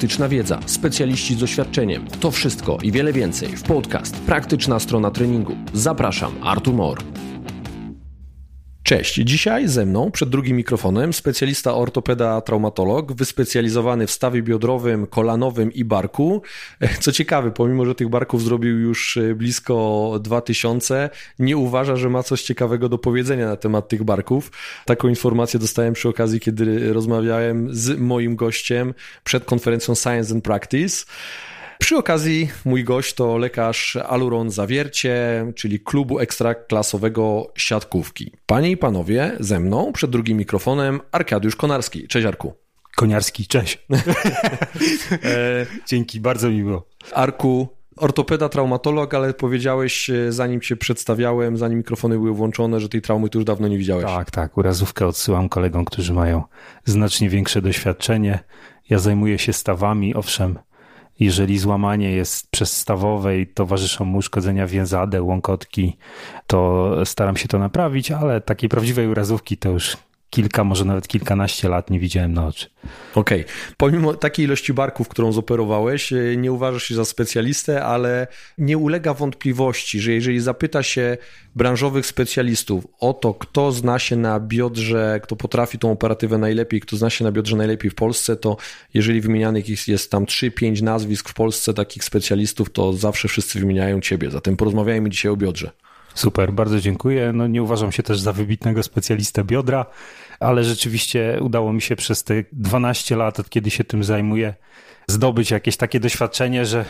praktyczna wiedza, specjaliści z doświadczeniem. To wszystko i wiele więcej w podcast Praktyczna strona treningu. Zapraszam, Artur Mor. Cześć, dzisiaj ze mną przed drugim mikrofonem specjalista ortopeda traumatolog, wyspecjalizowany w stawie biodrowym, kolanowym i barku. Co ciekawe, pomimo, że tych barków zrobił już e, blisko 2000, nie uważa, że ma coś ciekawego do powiedzenia na temat tych barków. Taką informację dostałem przy okazji, kiedy rozmawiałem z moim gościem przed konferencją Science and Practice. Przy okazji mój gość to lekarz Aluron Zawiercie, czyli klubu ekstraklasowego siatkówki. Panie i panowie, ze mną przed drugim mikrofonem Arkadiusz Konarski. Cześć Arku. Koniarski, cześć. e, dzięki, bardzo miło. Arku, ortopeda, traumatolog, ale powiedziałeś, e, zanim cię przedstawiałem, zanim mikrofony były włączone, że tej traumy tu już dawno nie widziałeś. Tak, tak. Urazówkę odsyłam kolegom, którzy mają znacznie większe doświadczenie. Ja zajmuję się stawami, owszem, jeżeli złamanie jest przezstawowe i towarzyszą mu uszkodzenia więzadeł, łąkotki, to staram się to naprawić, ale takiej prawdziwej urazówki to już kilka, może nawet kilkanaście lat nie widziałem na oczy. Okej. Okay. Pomimo takiej ilości barków, którą zoperowałeś, e, nie uważasz się za specjalistę, ale nie ulega wątpliwości, że jeżeli zapyta się branżowych specjalistów o to, kto zna się na biodrze, kto potrafi tą operatywę najlepiej, kto zna się na biodrze najlepiej w Polsce, to jeżeli wymienianych jest tam 3-5 nazwisk w Polsce takich specjalistów, to zawsze wszyscy wymieniają ciebie. Zatem porozmawiajmy dzisiaj o biodrze. Super, bardzo dziękuję. No nie uważam się też za wybitnego specjalistę biodra, ale rzeczywiście udało mi się przez te 12 lat, od kiedy się tym zajmuję, zdobyć jakieś takie doświadczenie, że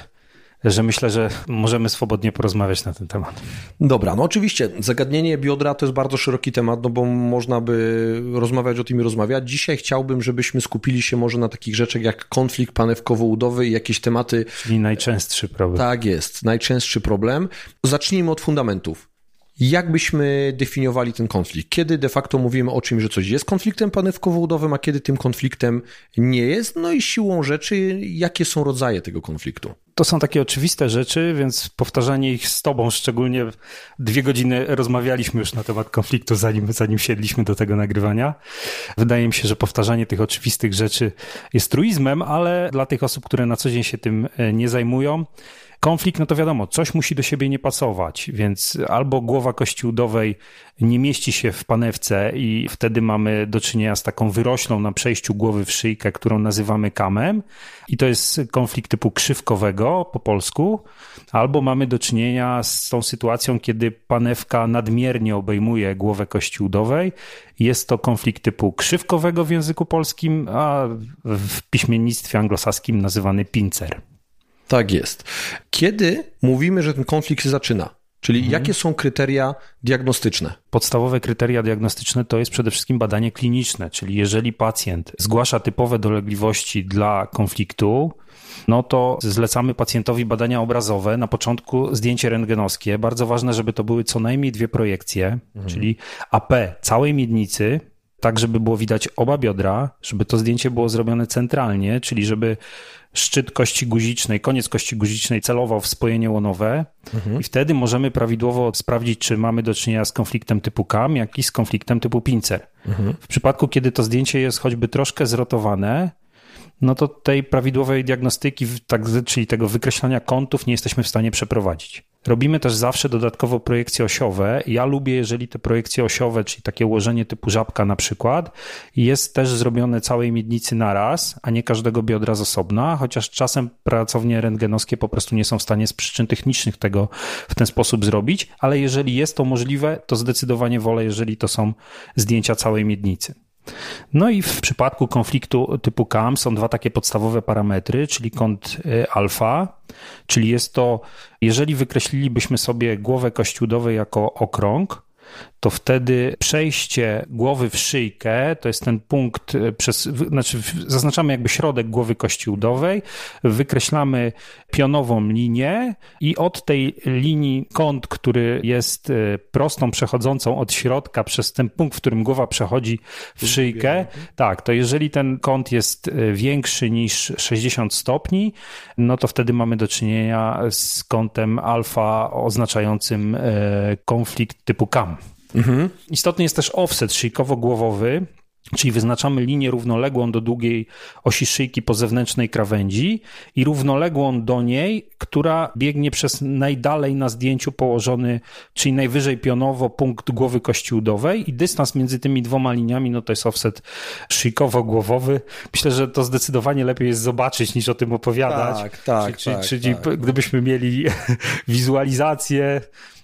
że myślę, że możemy swobodnie porozmawiać na ten temat. Dobra, no oczywiście zagadnienie biodra to jest bardzo szeroki temat, no bo można by rozmawiać o tym i rozmawiać. Dzisiaj chciałbym, żebyśmy skupili się może na takich rzeczach jak konflikt panewkowo-udowy i jakieś tematy. Czyli najczęstszy problem. Tak jest, najczęstszy problem. Zacznijmy od fundamentów. Jak byśmy definiowali ten konflikt? Kiedy de facto mówimy o czymś, że coś jest konfliktem panewkowo-udowym, a kiedy tym konfliktem nie jest? No i siłą rzeczy, jakie są rodzaje tego konfliktu? To są takie oczywiste rzeczy, więc powtarzanie ich z tobą, szczególnie dwie godziny rozmawialiśmy już na temat konfliktu, zanim, zanim siedliśmy do tego nagrywania. Wydaje mi się, że powtarzanie tych oczywistych rzeczy jest truizmem, ale dla tych osób, które na co dzień się tym e, nie zajmują, Konflikt, no to wiadomo, coś musi do siebie nie pasować, więc albo głowa kości udowej nie mieści się w panewce i wtedy mamy do czynienia z taką wyroślą na przejściu głowy w szyjkę, którą nazywamy kamem i to jest konflikt typu krzywkowego po polsku, albo mamy do czynienia z tą sytuacją, kiedy panewka nadmiernie obejmuje głowę kości udowej. Jest to konflikt typu krzywkowego w języku polskim, a w piśmiennictwie anglosaskim nazywany pincer. Tak jest. Kiedy mówimy, że ten konflikt się zaczyna? Czyli mhm. jakie są kryteria diagnostyczne? Podstawowe kryteria diagnostyczne to jest przede wszystkim badanie kliniczne, czyli jeżeli pacjent zgłasza typowe dolegliwości dla konfliktu, no to zlecamy pacjentowi badania obrazowe, na początku zdjęcie rentgenowskie. Bardzo ważne, żeby to były co najmniej dwie projekcje, mhm. czyli AP całej miednicy, tak żeby było widać oba biodra, żeby to zdjęcie było zrobione centralnie, czyli żeby szczyt kości guzicznej, koniec kości guzicznej celował w spojenie łonowe mhm. i wtedy możemy prawidłowo sprawdzić, czy mamy do czynienia z konfliktem typu KAM, jak i z konfliktem typu pincer. Mhm. W przypadku, kiedy to zdjęcie jest choćby troszkę zrotowane, no to tej prawidłowej diagnostyki, tak, czyli tego wykreślania kątów nie jesteśmy w stanie przeprowadzić. Robimy też zawsze dodatkowo projekcje osiowe. Ja lubię, jeżeli te projekcje osiowe, czyli takie ułożenie typu żabka na przykład, jest też zrobione całej miednicy naraz, a nie każdego biodra z osobna, chociaż czasem pracownie rentgenowskie po prostu nie są w stanie z przyczyn technicznych tego w ten sposób zrobić, ale jeżeli jest to możliwe, to zdecydowanie wolę, jeżeli to są zdjęcia całej miednicy. No i w przypadku konfliktu typu CAM są dwa takie podstawowe parametry, czyli kąt y, alfa, czyli jest to, jeżeli wykreślilibyśmy sobie głowę kościółdowej jako okrąg, to wtedy przejście głowy w szyjkę, to jest ten punkt, e, przez, znaczy zaznaczamy jakby środek głowy kości udowej, wykreślamy pionową linię i od tej linii kąt, który jest e, prostą przechodzącą od środka przez ten punkt, w którym głowa przechodzi w szyjkę, tak, to jeżeli ten kąt jest e, większy niż 60 stopni, no to wtedy mamy do czynienia z kątem alfa oznaczającym konflikt typu KAM. Mhm. Istotny jest też offset szyjkowo-głowowy, Czyli wyznaczamy linię równoległą do długiej osi szyjki po zewnętrznej krawędzi i równoległą do niej, która biegnie przez najdalej na zdjęciu położony, czyli najwyżej pionowo punkt głowy kości udowej i dystans między tymi dwoma liniami, no to jest offset szyjkowo-głowowy. Myślę, że to zdecydowanie lepiej jest zobaczyć niż o tym opowiadać. Tak, tak, czyli, tak, czyli tak. gdybyśmy mieli wizualizację,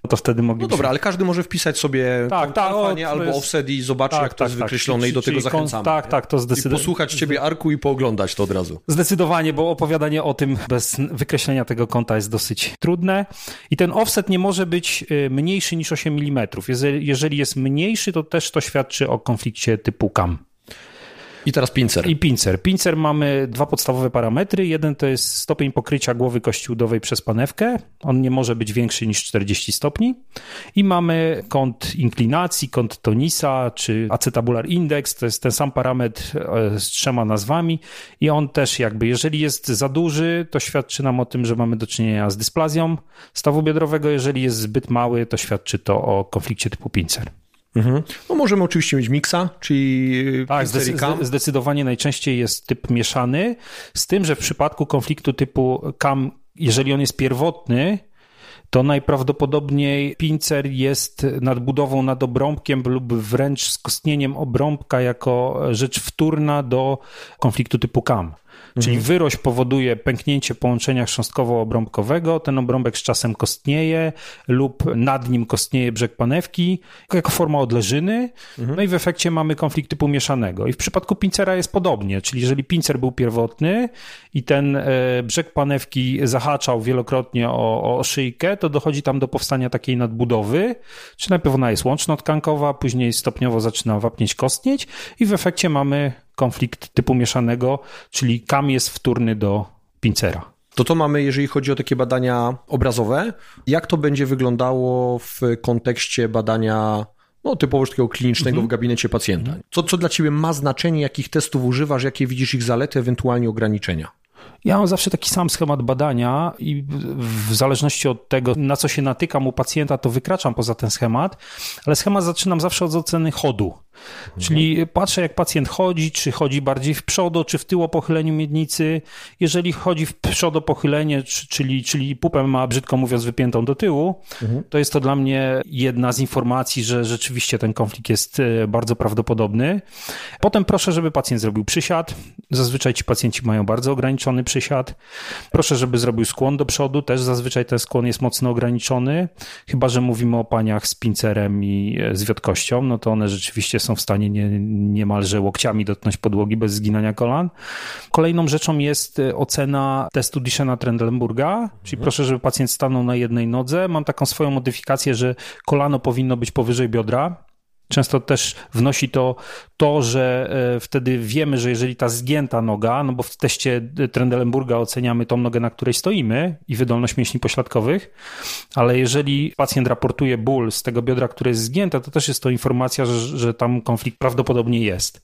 no to wtedy moglibyśmy... No dobra, ale każdy może wpisać sobie tak, tak, o, to albo jest- offset i zobaczy, tak, jak to tak, jest tak. wykreślone Czyli- i do tego zachęcamy. tak, nie? tak, to zdecydowanie. posłuchać ciebie Arku i pooglądać to od razu. Zdecydowanie, bo opowiadanie o tym bez wykreślenia tego kąta jest dosyć trudne. I ten offset nie może być y, mniejszy niż 8 mm. Jeżeli, jeżeli jest mniejszy, to też to świadczy o konflikcie typu CAM. I teraz pincer. I pincer. Pincer mamy dwa podstawowe parametry. Jeden to jest stopień pokrycia głowy kości udowej przez panewkę. On nie może być większy niż 40 stopni. I mamy kąt inklinacji, kąt tonisa czy acetabular index. To jest ten sam parametr e, z trzema nazwami. I on też jakby, jeżeli jest za duży, to świadczy nam o tym, że mamy do czynienia z dysplazją stawu biodrowego. Jeżeli jest zbyt mały, to świadczy to o konflikcie typu pincer. Mhm. No możemy oczywiście mieć miksa, czyli Tak, pincer i zdecy- zdecydowanie najczęściej jest typ mieszany, z tym, że w przypadku konfliktu typu CAM, jeżeli on jest pierwotny, to najprawdopodobniej pincer jest nadbudową nad obrąbkiem lub wręcz skostnieniem obrąbka jako rzecz wtórna do konfliktu typu CAM. Czyli wyrość powoduje pęknięcie połączenia chrząstkowo-obrąbkowego, ten obrąbek z czasem kostnieje lub nad nim kostnieje brzeg panewki jako forma odleżyny, no i w efekcie mamy konflikt typu mieszanego. I w przypadku pincera jest podobnie, czyli jeżeli pincer był pierwotny i ten e, brzeg panewki zahaczał wielokrotnie o, o szyjkę, to dochodzi tam do powstania takiej nadbudowy, czy najpierw ona jest łączno-tkankowa, później stopniowo zaczyna wapnieć, kostnieć i w efekcie mamy konflikt typu mieszanego, czyli kam jest wtórny do pincera. To to mamy, jeżeli chodzi o takie badania obrazowe. Jak to będzie wyglądało w kontekście badania no, typowo takiego klinicznego w gabinecie pacjenta? Co, co dla ciebie ma znaczenie, jakich testów używasz, jakie widzisz ich zalety, ewentualnie ograniczenia? Ja mam zawsze taki sam schemat badania i w zależności od tego, na co się natykam u pacjenta, to wykraczam poza ten schemat, ale schemat zaczynam zawsze od oceny chodu. Czyli patrzę, jak pacjent chodzi, czy chodzi bardziej w przodo, czy w tył o pochyleniu miednicy. Jeżeli chodzi w przodo pochylenie, czy- czyli, czyli pupę ma, brzydko mówiąc, wypiętą do tyłu, to jest to dla mnie jedna z informacji, że rzeczywiście ten konflikt jest e, bardzo prawdopodobny. Potem proszę, żeby pacjent zrobił przysiad. Zazwyczaj ci pacjenci mają bardzo ograniczony przysiad. Proszę, żeby zrobił skłon do przodu. Też zazwyczaj ten skłon jest mocno ograniczony. Chyba, że mówimy o paniach z pincerem i e, z wiotkością, no to one rzeczywiście są w stanie nie, niemalże łokciami dotknąć podłogi bez zginania kolan. Kolejną rzeczą jest e, ocena testu Dishena Trendelenburga, czyli proszę, żeby pacjent stanął na jednej nodze. Mam taką swoją modyfikację, że kolano powinno być powyżej biodra. Często też wnosi to to, że e, wtedy wiemy, że jeżeli ta zgięta noga, no bo w teście Trendelenburga oceniamy tą nogę, na której stoimy i wydolność mięśni pośladkowych, ale jeżeli pacjent raportuje ból z tego biodra, które jest zgięte, to też jest to informacja, że, że tam konflikt prawdopodobnie jest.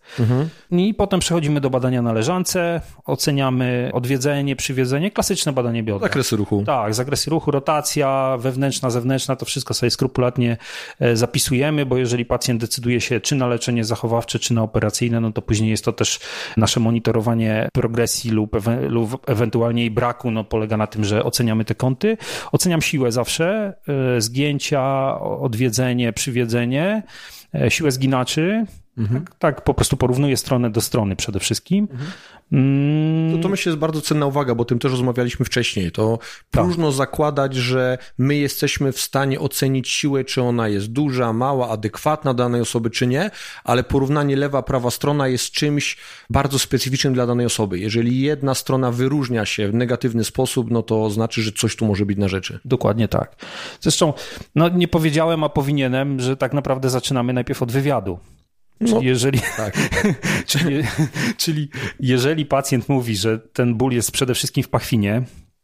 I potem przechodzimy do badania na leżance, oceniamy odwiedzenie, przywiedzenie, klasyczne badanie biodra. Zakresy ruchu. Tak, zakresy ruchu, rotacja wewnętrzna, zewnętrzna, to wszystko sobie skrupulatnie e, zapisujemy, bo jeżeli pacjent decyduje się czy na leczenie zachowawcze, czy na operacyjne, no to później jest to też nasze monitorowanie progresji lub, ewe, lub ewentualnie jej braku, no polega na tym, że oceniamy te kąty. Oceniam siłę zawsze, e, zgięcia, odwiedzenie, przywiedzenie, e, siłę zginaczy, tak, tak, po prostu porównuję stronę do strony przede wszystkim. Mm, To, to myślę jest bardzo cenna uwaga, bo o tym też rozmawialiśmy wcześniej. To próżno zakładać, że my jesteśmy w stanie ocenić siłę, czy ona jest duża, mała, adekwatna danej osoby, czy nie, ale porównanie lewa, prawa strona jest czymś bardzo specyficznym dla danej osoby. Jeżeli jedna strona wyróżnia się w negatywny sposób, no to znaczy, że coś tu może być na rzeczy. Dokładnie tak. Zresztą, no nie powiedziałem, a powinienem, że tak naprawdę zaczynamy najpierw od wywiadu. Czyli, No, jeżeli, tak. czyli, czyli jeżeli pacjent mówi, że ten ból jest przede wszystkim w pachwinie,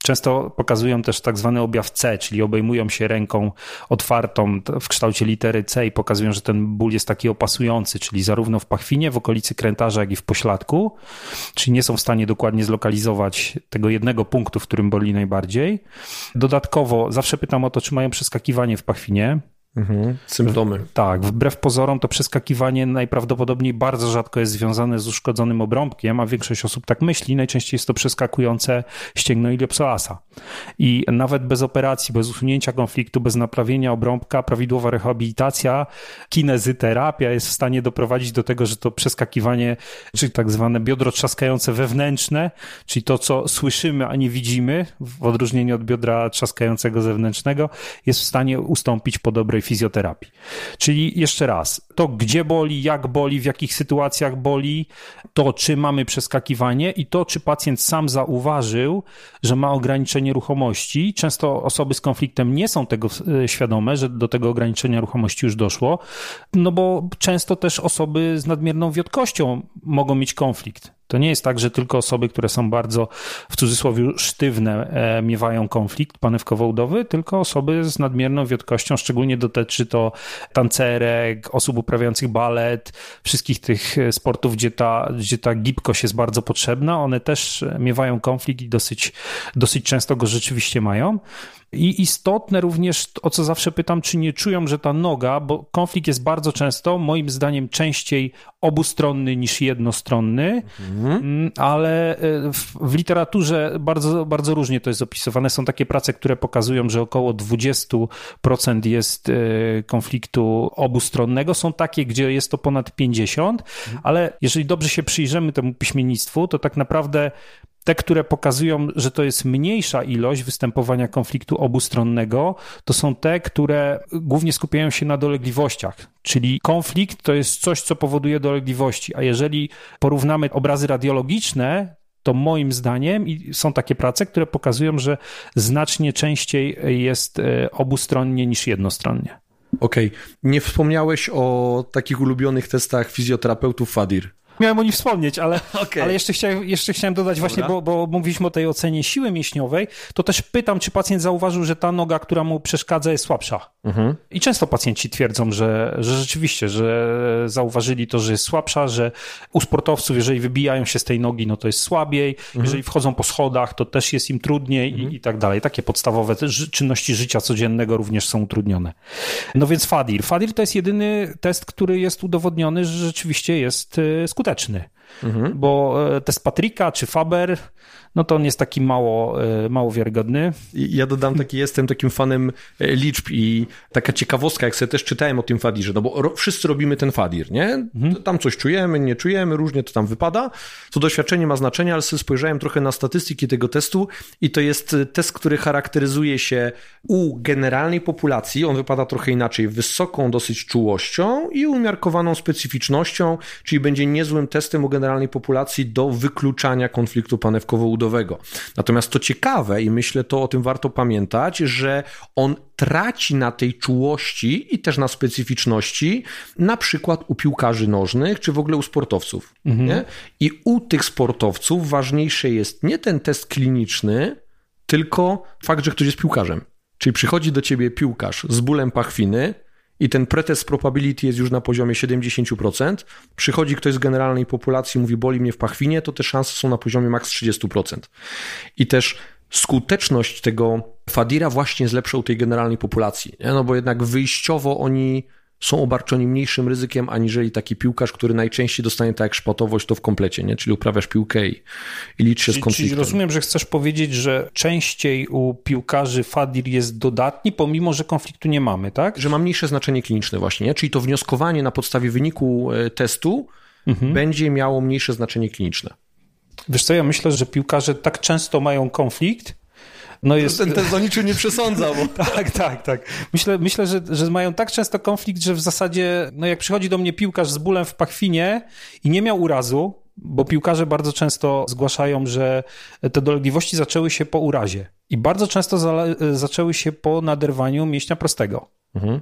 często pokazują też tak zwany objaw C, czyli obejmują się ręką otwartą w kształcie litery C i pokazują, że ten ból jest taki opasujący, czyli zarówno w pachwinie, w okolicy krętarza, jak i w pośladku, czyli nie są w stanie dokładnie zlokalizować tego jednego punktu, w którym boli najbardziej. Dodatkowo zawsze pytam o to, czy mają przeskakiwanie w pachwinie, Mhm, symptomy. Tak, wbrew pozorom to przeskakiwanie najprawdopodobniej bardzo rzadko jest związane z uszkodzonym obrąbkiem, a większość osób tak myśli. Najczęściej jest to przeskakujące ścięgno iliopsoasa. I nawet bez operacji, bez usunięcia konfliktu, bez naprawienia obrąbka, prawidłowa rehabilitacja, kinezyterapia jest w stanie doprowadzić do tego, że to przeskakiwanie, czy tak zwane biodro trzaskające wewnętrzne, czyli to, co słyszymy, a nie widzimy, w odróżnieniu od biodra trzaskającego zewnętrznego, jest w stanie ustąpić po dobrej fizjoterapii. Czyli jeszcze raz, to gdzie boli, jak boli, w jakich sytuacjach boli, to czy mamy przeskakiwanie i to, czy pacjent sam zauważył, że ma ograniczenie ruchomości. Często osoby z konfliktem nie są tego e, świadome, że do tego ograniczenia ruchomości już doszło, no bo często też osoby z nadmierną wiotkością mogą mieć konflikt. To nie jest tak, że tylko osoby, które są bardzo w cudzysłowie sztywne, e, miewają konflikt panewkowo-udowy, tylko osoby z nadmierną wiotkością, szczególnie dotyczy to tancerek, osób uprawiających balet, wszystkich tych e, sportów, gdzie ta, gdzie ta gibkość jest bardzo potrzebna. One też miewają konflikt i dosyć, dosyć często go rzeczywiście mają. I istotne również, o co zawsze pytam, czy nie czują, że ta noga, bo konflikt jest bardzo często, moim zdaniem, częściej obustronny niż jednostronny, mhm. ale e, w, w, literaturze bardzo, bardzo różnie to jest opisywane. Są takie prace, które pokazują, że około 20% jest e, konfliktu obustronnego. Są takie, gdzie jest to ponad 50%, mhm. ale jeżeli dobrze się przyjrzymy temu piśmiennictwu, to tak naprawdę te, które pokazują, że to jest mniejsza ilość występowania konfliktu obustronnego, to są te, które głównie skupiają się na dolegliwościach. Czyli konflikt to jest coś, co powoduje dolegliwości. A jeżeli porównamy obrazy radiologiczne, to moim zdaniem są takie prace, które pokazują, że znacznie częściej jest e, obustronnie niż jednostronnie. Okej. Okay. Nie wspomniałeś o takich ulubionych testach fizjoterapeutów FADIR. Miałem o nich wspomnieć, ale, okay. ale jeszcze, chciałem, jeszcze chciałem dodać Dobra. właśnie, bo, bo mówiliśmy o tej ocenie siły mięśniowej, to też pytam, czy pacjent zauważył, że ta noga, która mu przeszkadza jest słabsza. Mhm. I często pacjenci twierdzą, że, że rzeczywiście, że zauważyli to, że jest słabsza, że u sportowców, jeżeli wybijają się z tej nogi, no to jest słabiej, mhm. jeżeli wchodzą po schodach, to też jest im trudniej mhm. i, i tak dalej. Takie podstawowe czynności życia codziennego również są utrudnione. No więc FADIR. FADIR to jest jedyny test, który jest udowodniony, że rzeczywiście jest e, skuteczny skuteczny. Mhm. Bo e, test Patryka czy Faber no to on jest taki mało, e, mało wiarygodny. Ja dodam taki, jestem takim fanem e, liczb i taka ciekawostka, jak sobie też czytałem o tym fadirze, no bo wszyscy robimy ten fadir, nie? Mhm. Tam coś czujemy, nie czujemy, różnie to tam wypada. To doświadczenie ma znaczenie, ale sobie spojrzałem trochę na statystyki tego testu i to jest test, który charakteryzuje się u generalnej populacji, on wypada trochę inaczej, wysoką dosyć czułością i umiarkowaną specyficznością, czyli będzie niezłym testem u generalnej populacji do wykluczania konfliktu panewkowo-udowego Natomiast to ciekawe i myślę, to o tym warto pamiętać, że on traci na tej czułości i też na specyficzności, na przykład u piłkarzy nożnych, czy w ogóle u sportowców. Mhm. I u tych sportowców ważniejszy jest nie ten test kliniczny, tylko fakt, że ktoś jest piłkarzem. Czyli przychodzi do ciebie piłkarz z bólem pachwiny, i ten pretest probability jest już na poziomie 70%, przychodzi ktoś z generalnej populacji, mówi boli mnie w pachwinie, to te szanse są na poziomie maks 30%. I też skuteczność tego Fadira właśnie jest u tej generalnej populacji, nie? no bo jednak wyjściowo oni są obarczeni mniejszym ryzykiem, aniżeli taki piłkarz, który najczęściej dostanie tak jak szpatowość to w komplecie, nie? czyli uprawiasz piłkę i, i licz się z konfliktem. Czyli rozumiem, że chcesz powiedzieć, że częściej u piłkarzy fadir jest dodatni, pomimo, że konfliktu nie mamy, tak? Że ma mniejsze znaczenie kliniczne właśnie, nie? czyli to wnioskowanie na podstawie wyniku e, testu mhm. będzie miało mniejsze znaczenie kliniczne. Wiesz co, ja myślę, że piłkarze tak często mają konflikt, no jest... Ten test o niczym nie przesądza. Bo... tak, tak, tak. Myślę, myślę że, że mają tak często konflikt, że w zasadzie, no jak przychodzi do mnie piłkarz z bólem w pachwinie i nie miał urazu, bo piłkarze bardzo często zgłaszają, że te dolegliwości zaczęły się po urazie i bardzo często za, zaczęły się po naderwaniu mięśnia prostego. Mhm.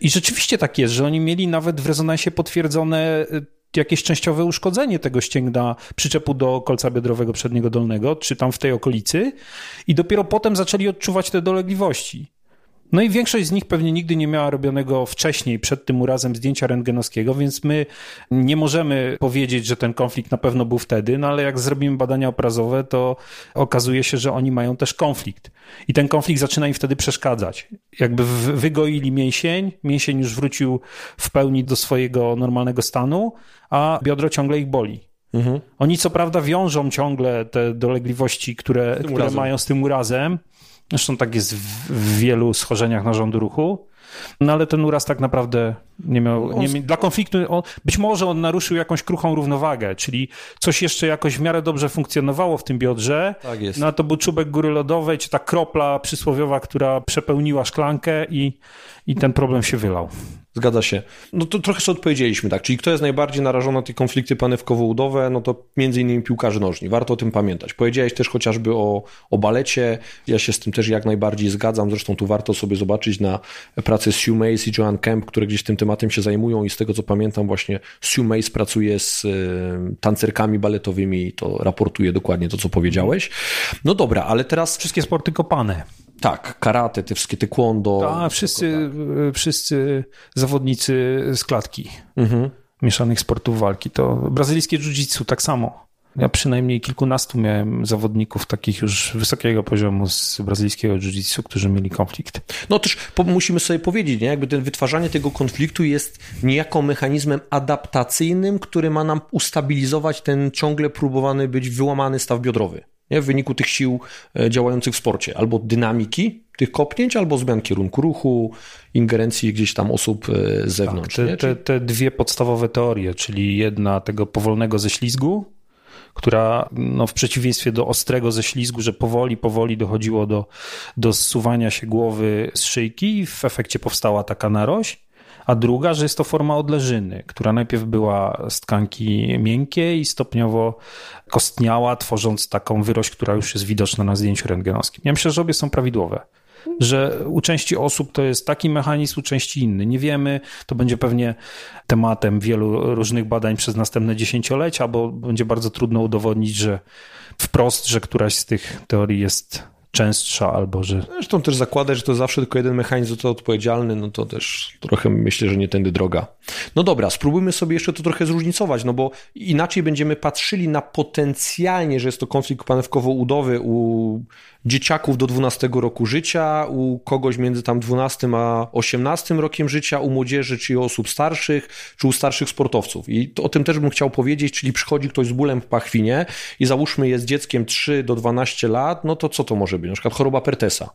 I rzeczywiście tak jest, że oni mieli nawet w rezonansie potwierdzone jakieś częściowe uszkodzenie tego ścięgna przyczepu do kolca biodrowego przedniego dolnego, czy tam w tej okolicy i dopiero potem zaczęli odczuwać te dolegliwości. No i większość z nich pewnie nigdy nie miała robionego wcześniej, przed tym urazem zdjęcia rentgenowskiego, więc my nie możemy powiedzieć, że ten konflikt na pewno był wtedy, no ale jak zrobimy badania obrazowe, to okazuje się, że oni mają też konflikt. I ten konflikt zaczyna im wtedy przeszkadzać. Jakby wygoili mięsień, mięsień już wrócił w pełni do swojego normalnego stanu, a biodro ciągle ich boli. Mhm. Oni co prawda wiążą ciągle te dolegliwości, które, które mają z tym urazem, Zresztą tak jest w, w wielu schorzeniach narządu ruchu. No ale ten uraz tak naprawdę nie miał. Nie, dla konfliktu, on, być może on naruszył jakąś kruchą równowagę, czyli coś jeszcze jakoś w miarę dobrze funkcjonowało w tym biodrze. Tak jest. No to był czubek góry lodowej, czy ta kropla przysłowiowa, która przepełniła szklankę i, i ten problem się wylał. Zgadza się. No to trochę sobie odpowiedzieliśmy, tak. Czyli kto jest najbardziej narażony na te konflikty panewkowo-udowe, no to między innymi piłkarze nożni. Warto o tym pamiętać. Powiedziałeś też chociażby o, o balecie. Ja się z tym też jak najbardziej zgadzam. Zresztą tu warto sobie zobaczyć na pracę Sue Mace i Joan Kemp, które gdzieś tym tematem się zajmują i z tego co pamiętam właśnie Sue Mace pracuje z y, tancerkami baletowymi i to raportuje dokładnie to, co powiedziałeś. No dobra, ale teraz... Wszystkie sporty kopane. Tak, karate, te wszystkie taekwondo. Tak, wszyscy, tak. wszyscy zawodnicy z klatki mhm. mieszanych sportów walki. To brazylijskie jiu-jitsu tak samo. Ja przynajmniej kilkunastu miałem zawodników takich już wysokiego poziomu z brazylijskiego jiu-jitsu, którzy mieli konflikt. No też musimy sobie powiedzieć, nie? jakby ten wytwarzanie tego konfliktu jest niejako mechanizmem adaptacyjnym, który ma nam ustabilizować ten ciągle próbowany być wyłamany staw biodrowy nie? w wyniku tych sił e, działających w sporcie, albo dynamiki tych kopnięć, albo zmian kierunku ruchu, ingerencji gdzieś tam osób e, z zewnątrz. Tak, te, te, te dwie podstawowe teorie, czyli jedna tego powolnego ześlizgu, która no, w przeciwieństwie do ostrego ześlizgu, że powoli, powoli dochodziło do, do zsuwania się głowy z szyjki i w efekcie powstała taka narość, a druga, że jest to forma odleżyny, która najpierw była z tkanki miękkiej i stopniowo kostniała, tworząc taką wyrość, która już jest widoczna na zdjęciu rentgenowskim. Ja myślę, że obie są prawidłowe że u części osób to jest taki mechanizm, u części inny. Nie wiemy, to będzie pewnie tematem wielu różnych badań przez następne dziesięciolecia, bo będzie bardzo trudno udowodnić, że wprost, że któraś z tych teorii jest częstsza albo że... Zresztą też zakładać, że to zawsze tylko jeden mechanizm za to odpowiedzialny, no to też trochę myślę, że nie tędy droga. No dobra, spróbujmy sobie jeszcze to trochę zróżnicować, no bo inaczej będziemy patrzyli na potencjalnie, że jest to konflikt panewkowo-udowy u dzieciaków do 12 roku życia, u kogoś między tam 12 a 18 rokiem życia, u młodzieży, czy u osób starszych, czy u starszych sportowców. I o tym też bym chciał powiedzieć, czyli przychodzi ktoś z bólem w pachwinie i załóżmy jest dzieckiem 3 do 12 lat, no to co to może być? Na przykład choroba Pertesa.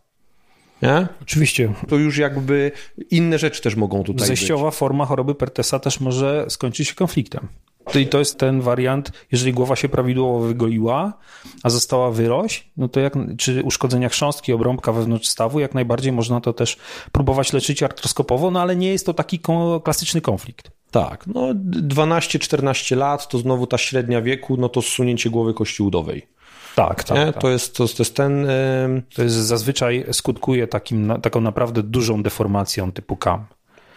Nie? Oczywiście. To już jakby inne rzeczy też mogą tutaj Zejściowa być. forma choroby Pertesa też może skończyć się konfliktem. I to jest ten wariant, jeżeli głowa się prawidłowo wygoiła, a została wyrość, no to jak, czy uszkodzenia chrząstki, obrąbka wewnątrz stawu, jak najbardziej można to też próbować leczyć artroskopowo, no ale nie jest to taki klasyczny konflikt. Tak, no 12-14 lat to znowu ta średnia wieku, no to zsunięcie głowy kości udowej. Tak, tak, tak. To, jest, to, to jest ten. To jest zazwyczaj skutkuje takim, taką naprawdę dużą deformacją typu KAM.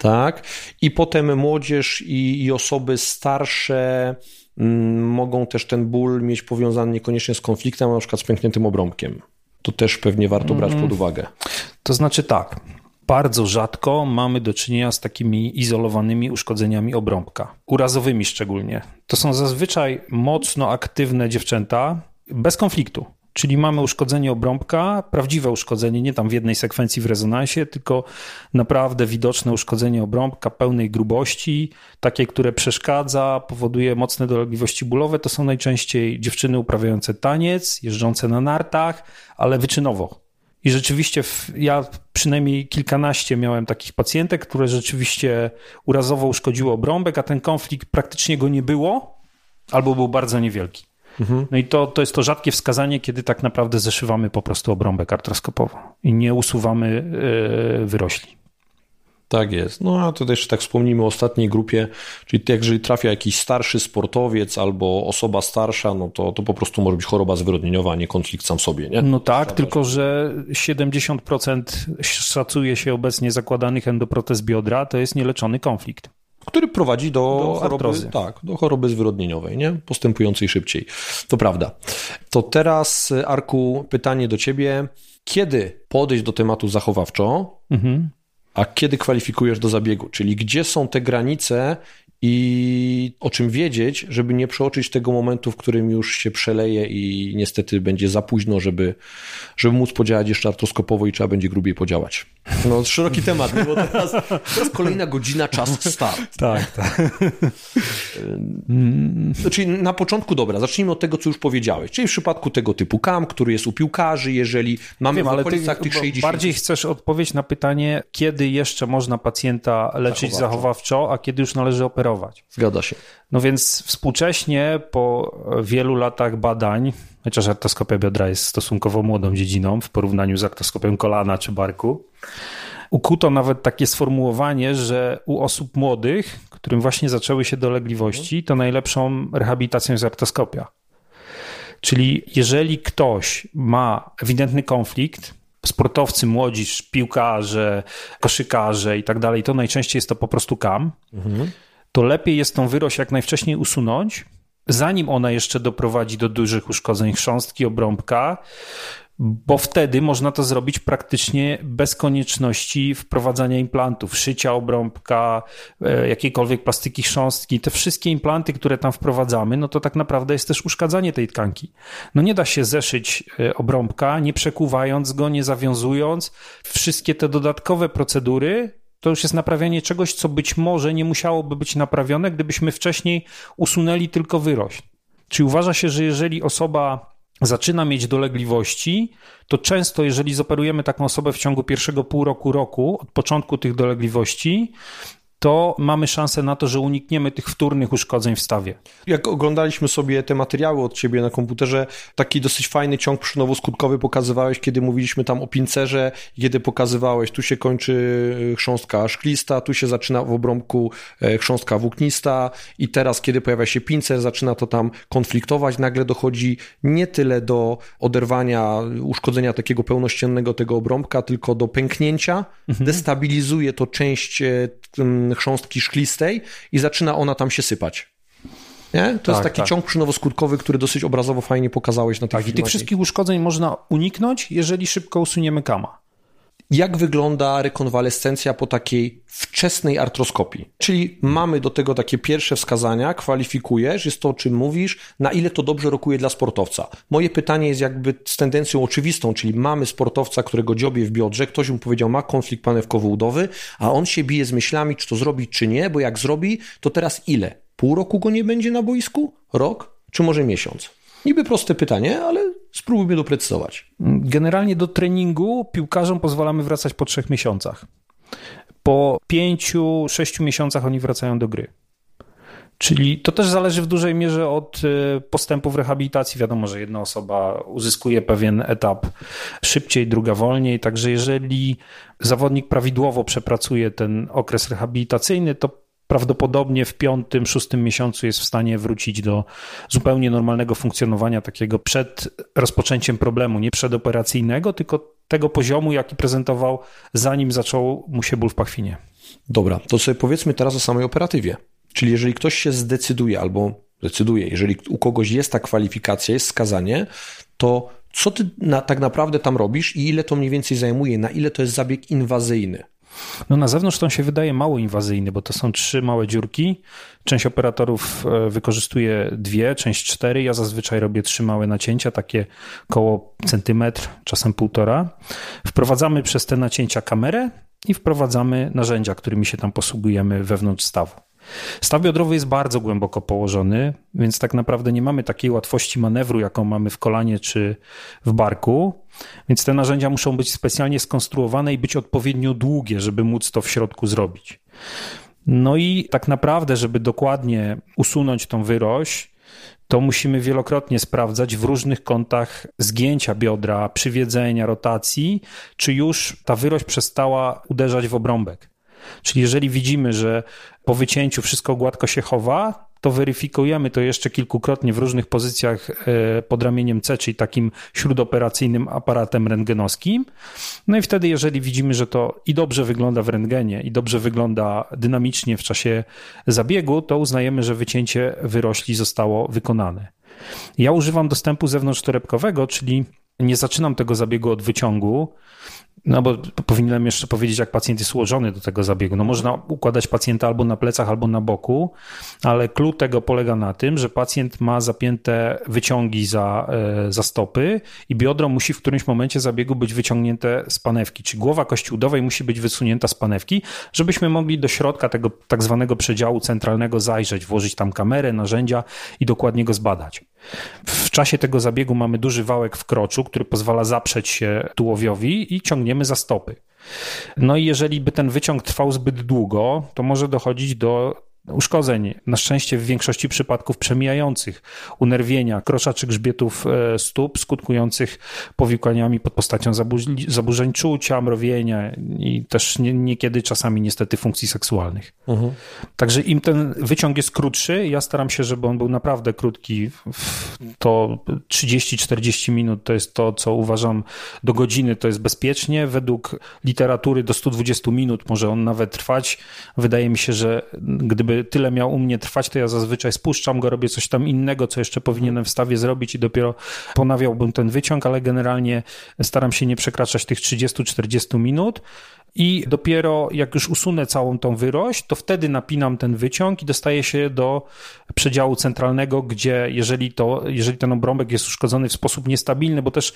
Tak. I potem młodzież i, i osoby starsze mm, mogą też ten ból mieć powiązany niekoniecznie z konfliktem, a na przykład z pękniętym obrąbkiem. To też pewnie warto brać pod mm. uwagę. To znaczy tak. Bardzo rzadko mamy do czynienia z takimi izolowanymi uszkodzeniami obrąbka, urazowymi szczególnie. To są zazwyczaj mocno aktywne dziewczęta bez konfliktu. Czyli mamy uszkodzenie obrąbka, prawdziwe uszkodzenie, nie tam w jednej sekwencji w rezonansie, tylko naprawdę widoczne uszkodzenie obrąbka pełnej grubości, takie, które przeszkadza, powoduje mocne dolegliwości bólowe. To są najczęściej dziewczyny uprawiające taniec, jeżdżące na nartach, ale wyczynowo. I rzeczywiście ja przynajmniej kilkanaście miałem takich pacjentek, które rzeczywiście urazowo uszkodziły obrąbek, a ten konflikt praktycznie go nie było, albo był bardzo niewielki. Mhm. No i to, to jest to rzadkie wskazanie, kiedy tak naprawdę zeszywamy po prostu obrąbek artroskopowo i nie usuwamy yy, wyrośli. Tak jest. No a to też tak wspomnimy o ostatniej grupie, czyli jeżeli trafia jakiś starszy sportowiec albo osoba starsza, no to, to po prostu może być choroba zwyrodnieniowa, a nie konflikt sam sobie, nie? No tak, tylko że 70% szacuje się obecnie zakładanych endoprotez biodra, to jest nieleczony konflikt. Który prowadzi do, do choroby, tak, do choroby zwyrodnieniowej, nie? postępującej szybciej. To prawda. To teraz, Arku, pytanie do ciebie. Kiedy podejść do tematu zachowawczo, mhm. a kiedy kwalifikujesz do zabiegu? Czyli gdzie są te granice i o czym wiedzieć, żeby nie przeoczyć tego momentu, w którym już się przeleje i niestety będzie za późno, żeby, żeby móc podziałać jeszcze artroskopowo i trzeba będzie grubiej podziałać. No, szeroki temat, bo teraz, teraz kolejna godzina, czas start. Tak, tak. Czyli na początku, dobra, zacznijmy od tego, co już powiedziałeś. Czyli w przypadku tego typu kam, który jest u piłkarzy, jeżeli mamy Wiem, w okolicach tych 60... Bardziej chcesz odpowiedzieć na pytanie, kiedy jeszcze można pacjenta leczyć zachowawczo, zachowawczo a kiedy już należy operować. Zgadza się. No więc współcześnie po wielu latach badań, chociaż artoskopia biodra jest stosunkowo młodą dziedziną w porównaniu z artoskopią kolana czy barku, ukuto nawet takie sformułowanie, że u osób młodych, którym właśnie zaczęły się dolegliwości, to najlepszą rehabilitacją jest artoskopia. Czyli jeżeli ktoś ma ewidentny konflikt, sportowcy, młodzi, piłkarze, koszykarze i tak dalej, to najczęściej jest to po prostu kam, mhm. To lepiej jest tą wyrość jak najwcześniej usunąć, zanim ona jeszcze doprowadzi do dużych uszkodzeń chrząstki, obrąbka, bo wtedy można to zrobić praktycznie bez konieczności wprowadzania implantów, szycia obrąbka, e, jakiejkolwiek plastyki chrząstki. Te wszystkie implanty, które tam wprowadzamy, no to tak naprawdę jest też uszkadzanie tej tkanki. No nie da się zeszyć e, obrąbka, nie przekuwając go, nie zawiązując. Wszystkie te dodatkowe procedury to już jest naprawianie czegoś, co być może nie musiałoby być naprawione, gdybyśmy wcześniej usunęli tylko wyrośl. Czyli uważa się, że jeżeli osoba zaczyna mieć dolegliwości, to często, jeżeli zoperujemy taką osobę w ciągu pierwszego pół roku, roku, od początku tych dolegliwości, to mamy szansę na to, że unikniemy tych wtórnych uszkodzeń w stawie. Jak oglądaliśmy sobie te materiały od ciebie na komputerze, taki dosyć fajny ciąg przynowo-skutkowy pokazywałeś, kiedy mówiliśmy tam o pincerze, kiedy pokazywałeś, tu się kończy e, chrząstka szklista, tu się zaczyna w obrąbku e, chrząstka włóknista i teraz, kiedy pojawia się pincer, zaczyna to tam konfliktować, nagle dochodzi nie tyle do oderwania, uszkodzenia takiego pełnościennego tego obrąbka, tylko do pęknięcia, mhm. destabilizuje to część e, chrząstki szklistej i zaczyna ona tam się sypać. Nie? To tak, jest taki tak. ciąg przynowoskutkowy, który dosyć obrazowo fajnie pokazałeś na tej Tak, i tych wszystkich uszkodzeń można uniknąć, jeżeli szybko usuniemy kama jak wygląda rekonwalescencja po takiej wczesnej artroskopii. Czyli mamy do tego takie pierwsze wskazania, kwalifikujesz, jest to o czym mówisz, na ile to dobrze rokuje dla sportowca. Moje pytanie jest jakby z tendencją oczywistą, czyli mamy sportowca, którego dziobie w biodrze, ktoś mu powiedział, ma konflikt panewkowo-udowy, a on się bije z myślami, czy to zrobić, czy nie, bo jak zrobi, to teraz ile? Pół roku go nie będzie na boisku? Rok? Czy może miesiąc? Niby proste pytanie, ale spróbujmy doprecyzować. Generalnie do treningu piłkarzom pozwalamy wracać po trzech miesiącach. Po pięciu, sześciu miesiącach oni wracają do gry. Czyli to też zależy w dużej mierze od y, postępów rehabilitacji. Wiadomo, że jedna osoba uzyskuje pewien etap szybciej, druga wolniej. Także jeżeli zawodnik prawidłowo przepracuje ten okres rehabilitacyjny, to prawdopodobnie w piątym, szóstym miesiącu jest w stanie wrócić do zupełnie normalnego funkcjonowania, takiego przed rozpoczęciem problemu, nie przedoperacyjnego, tylko tego poziomu, jaki prezentował, zanim zaczął mu się ból w pachwinie. Dobra, to sobie powiedzmy teraz o samej operatywie. Czyli jeżeli ktoś się zdecyduje albo decyduje, jeżeli u kogoś jest ta kwalifikacja, jest skazanie, to co ty na, tak naprawdę tam robisz i ile to mniej więcej zajmuje, na ile to jest zabieg inwazyjny? No na zewnątrz to się wydaje mało inwazyjny, bo to są trzy małe dziurki. Część operatorów e, wykorzystuje dwie, część cztery. Ja zazwyczaj robię trzy małe nacięcia, takie koło centymetr, czasem półtora. Wprowadzamy przez te nacięcia kamerę i wprowadzamy narzędzia, którymi się tam posługujemy wewnątrz stawu. Staw biodrowy jest bardzo głęboko położony, więc tak naprawdę nie mamy takiej łatwości manewru, jaką mamy w kolanie czy w barku. Więc te narzędzia muszą być specjalnie skonstruowane i być odpowiednio długie, żeby móc to w środku zrobić. No i tak naprawdę, żeby dokładnie usunąć tą wyrość, to musimy wielokrotnie sprawdzać w różnych kątach zgięcia biodra, przywiedzenia, rotacji, czy już ta wyrość przestała uderzać w obrąbek. Czyli jeżeli widzimy, że po wycięciu wszystko gładko się chowa, to weryfikujemy to jeszcze kilkukrotnie w różnych pozycjach e, pod ramieniem C, czyli takim śródoperacyjnym aparatem rentgenowskim. No i wtedy, jeżeli widzimy, że to i dobrze wygląda w rentgenie, i dobrze wygląda dynamicznie w czasie zabiegu, to uznajemy, że wycięcie wyrośli zostało wykonane. Ja używam dostępu zewnątrztorebkowego, czyli nie zaczynam tego zabiegu od wyciągu, no bo powinienem jeszcze powiedzieć, jak pacjent jest ułożony do tego zabiegu. No można układać pacjenta albo na plecach, albo na boku, ale klucz tego polega na tym, że pacjent ma zapięte wyciągi za, e, za stopy i biodro musi w którymś momencie zabiegu być wyciągnięte z panewki, czyli głowa kości udowej musi być wysunięta z panewki, żebyśmy mogli do środka tego tak zwanego przedziału centralnego zajrzeć, włożyć tam kamerę, narzędzia i dokładnie go zbadać. W czasie tego zabiegu mamy duży wałek w kroczu, który pozwala zaprzeć się tułowiowi i ciągniemy za stopy. No i jeżeli by ten wyciąg trwał zbyt długo, to może dochodzić do uszkodzeń, na szczęście w większości przypadków przemijających, unerwienia, krosza czy grzbietów e, stóp skutkujących powikłaniami pod postacią zaburzeń czucia, mrowienia i też niekiedy czasami niestety funkcji seksualnych. Mhm. Także im ten wyciąg jest krótszy, ja staram się, żeby on był naprawdę krótki, to 30-40 minut to jest to, co uważam do godziny to jest bezpiecznie. Według literatury do 120 minut może on nawet trwać. Wydaje mi się, że gdyby tyle miał u mnie trwać, to ja zazwyczaj spuszczam go, robię coś tam innego, co jeszcze powinienem w stawie zrobić i dopiero ponawiałbym ten wyciąg, ale generalnie staram się nie przekraczać tych 30-40 minut. I dopiero jak już usunę całą tą wyrość, to wtedy napinam ten wyciąg i dostaję się do przedziału centralnego, gdzie jeżeli, to, jeżeli ten obrąbek jest uszkodzony w sposób niestabilny, bo też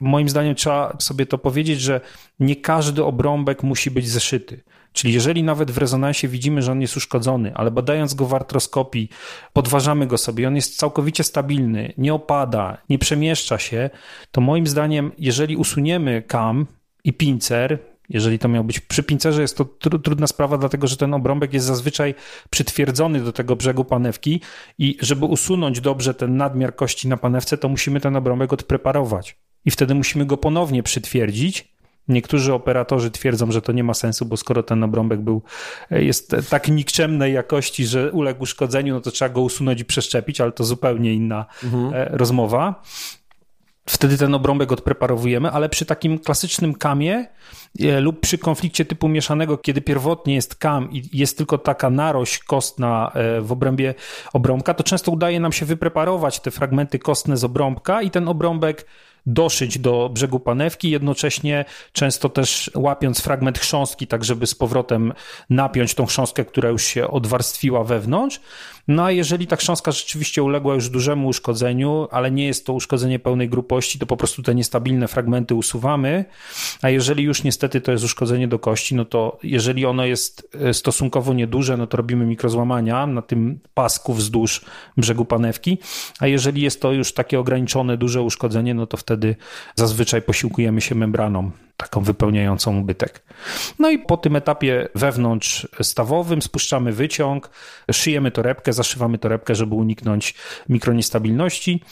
moim zdaniem trzeba sobie to powiedzieć, że nie każdy obrąbek musi być zeszyty. Czyli jeżeli nawet w rezonansie widzimy, że on jest uszkodzony, ale badając go w artroskopii, podważamy go sobie, on jest całkowicie stabilny, nie opada, nie przemieszcza się, to moim zdaniem, jeżeli usuniemy kam i pincer, jeżeli to miał być przy pincerze, jest to tr trudna sprawa, dlatego że ten obrąbek jest zazwyczaj przytwierdzony do tego brzegu panewki i żeby usunąć dobrze ten nadmiar kości na panewce, to musimy ten obrąbek odpreparować. I wtedy musimy go ponownie przytwierdzić, Niektórzy operatorzy twierdzą, że to nie ma sensu, bo skoro ten obrąbek był, e, jest tak nikczemnej jakości, że uległ uszkodzeniu, no to trzeba go usunąć i przeszczepić, ale to zupełnie inna mhm. E, rozmowa. Wtedy ten obrąbek odpreparowujemy, ale przy takim klasycznym kamie e, lub przy konflikcie typu mieszanego, kiedy pierwotnie jest kam i jest tylko taka narość kostna w obrębie obrąbka, to często udaje nam się wypreparować te fragmenty kostne z obrąbka i ten obrąbek doszyć do brzegu panewki, jednocześnie często też łapiąc fragment chrząstki, tak żeby z powrotem napiąć tą chrząstkę, która już się odwarstwiła wewnątrz. No a jeżeli ta chrząstka rzeczywiście uległa już dużemu uszkodzeniu, ale nie jest to uszkodzenie pełnej grupości, to po prostu te niestabilne fragmenty usuwamy, a jeżeli już niestety to jest uszkodzenie do kości, no to jeżeli ono jest e, stosunkowo nieduże, no to robimy mikrozłamania na tym pasku wzdłuż brzegu panewki, a jeżeli jest to już takie ograniczone, duże uszkodzenie, no to wtedy zazwyczaj posiłkujemy się membraną taką wypełniającą ubytek. No i po tym etapie wewnątrz stawowym spuszczamy wyciąg, szyjemy torebkę, zaszywamy torebkę, żeby uniknąć mikroniestabilności.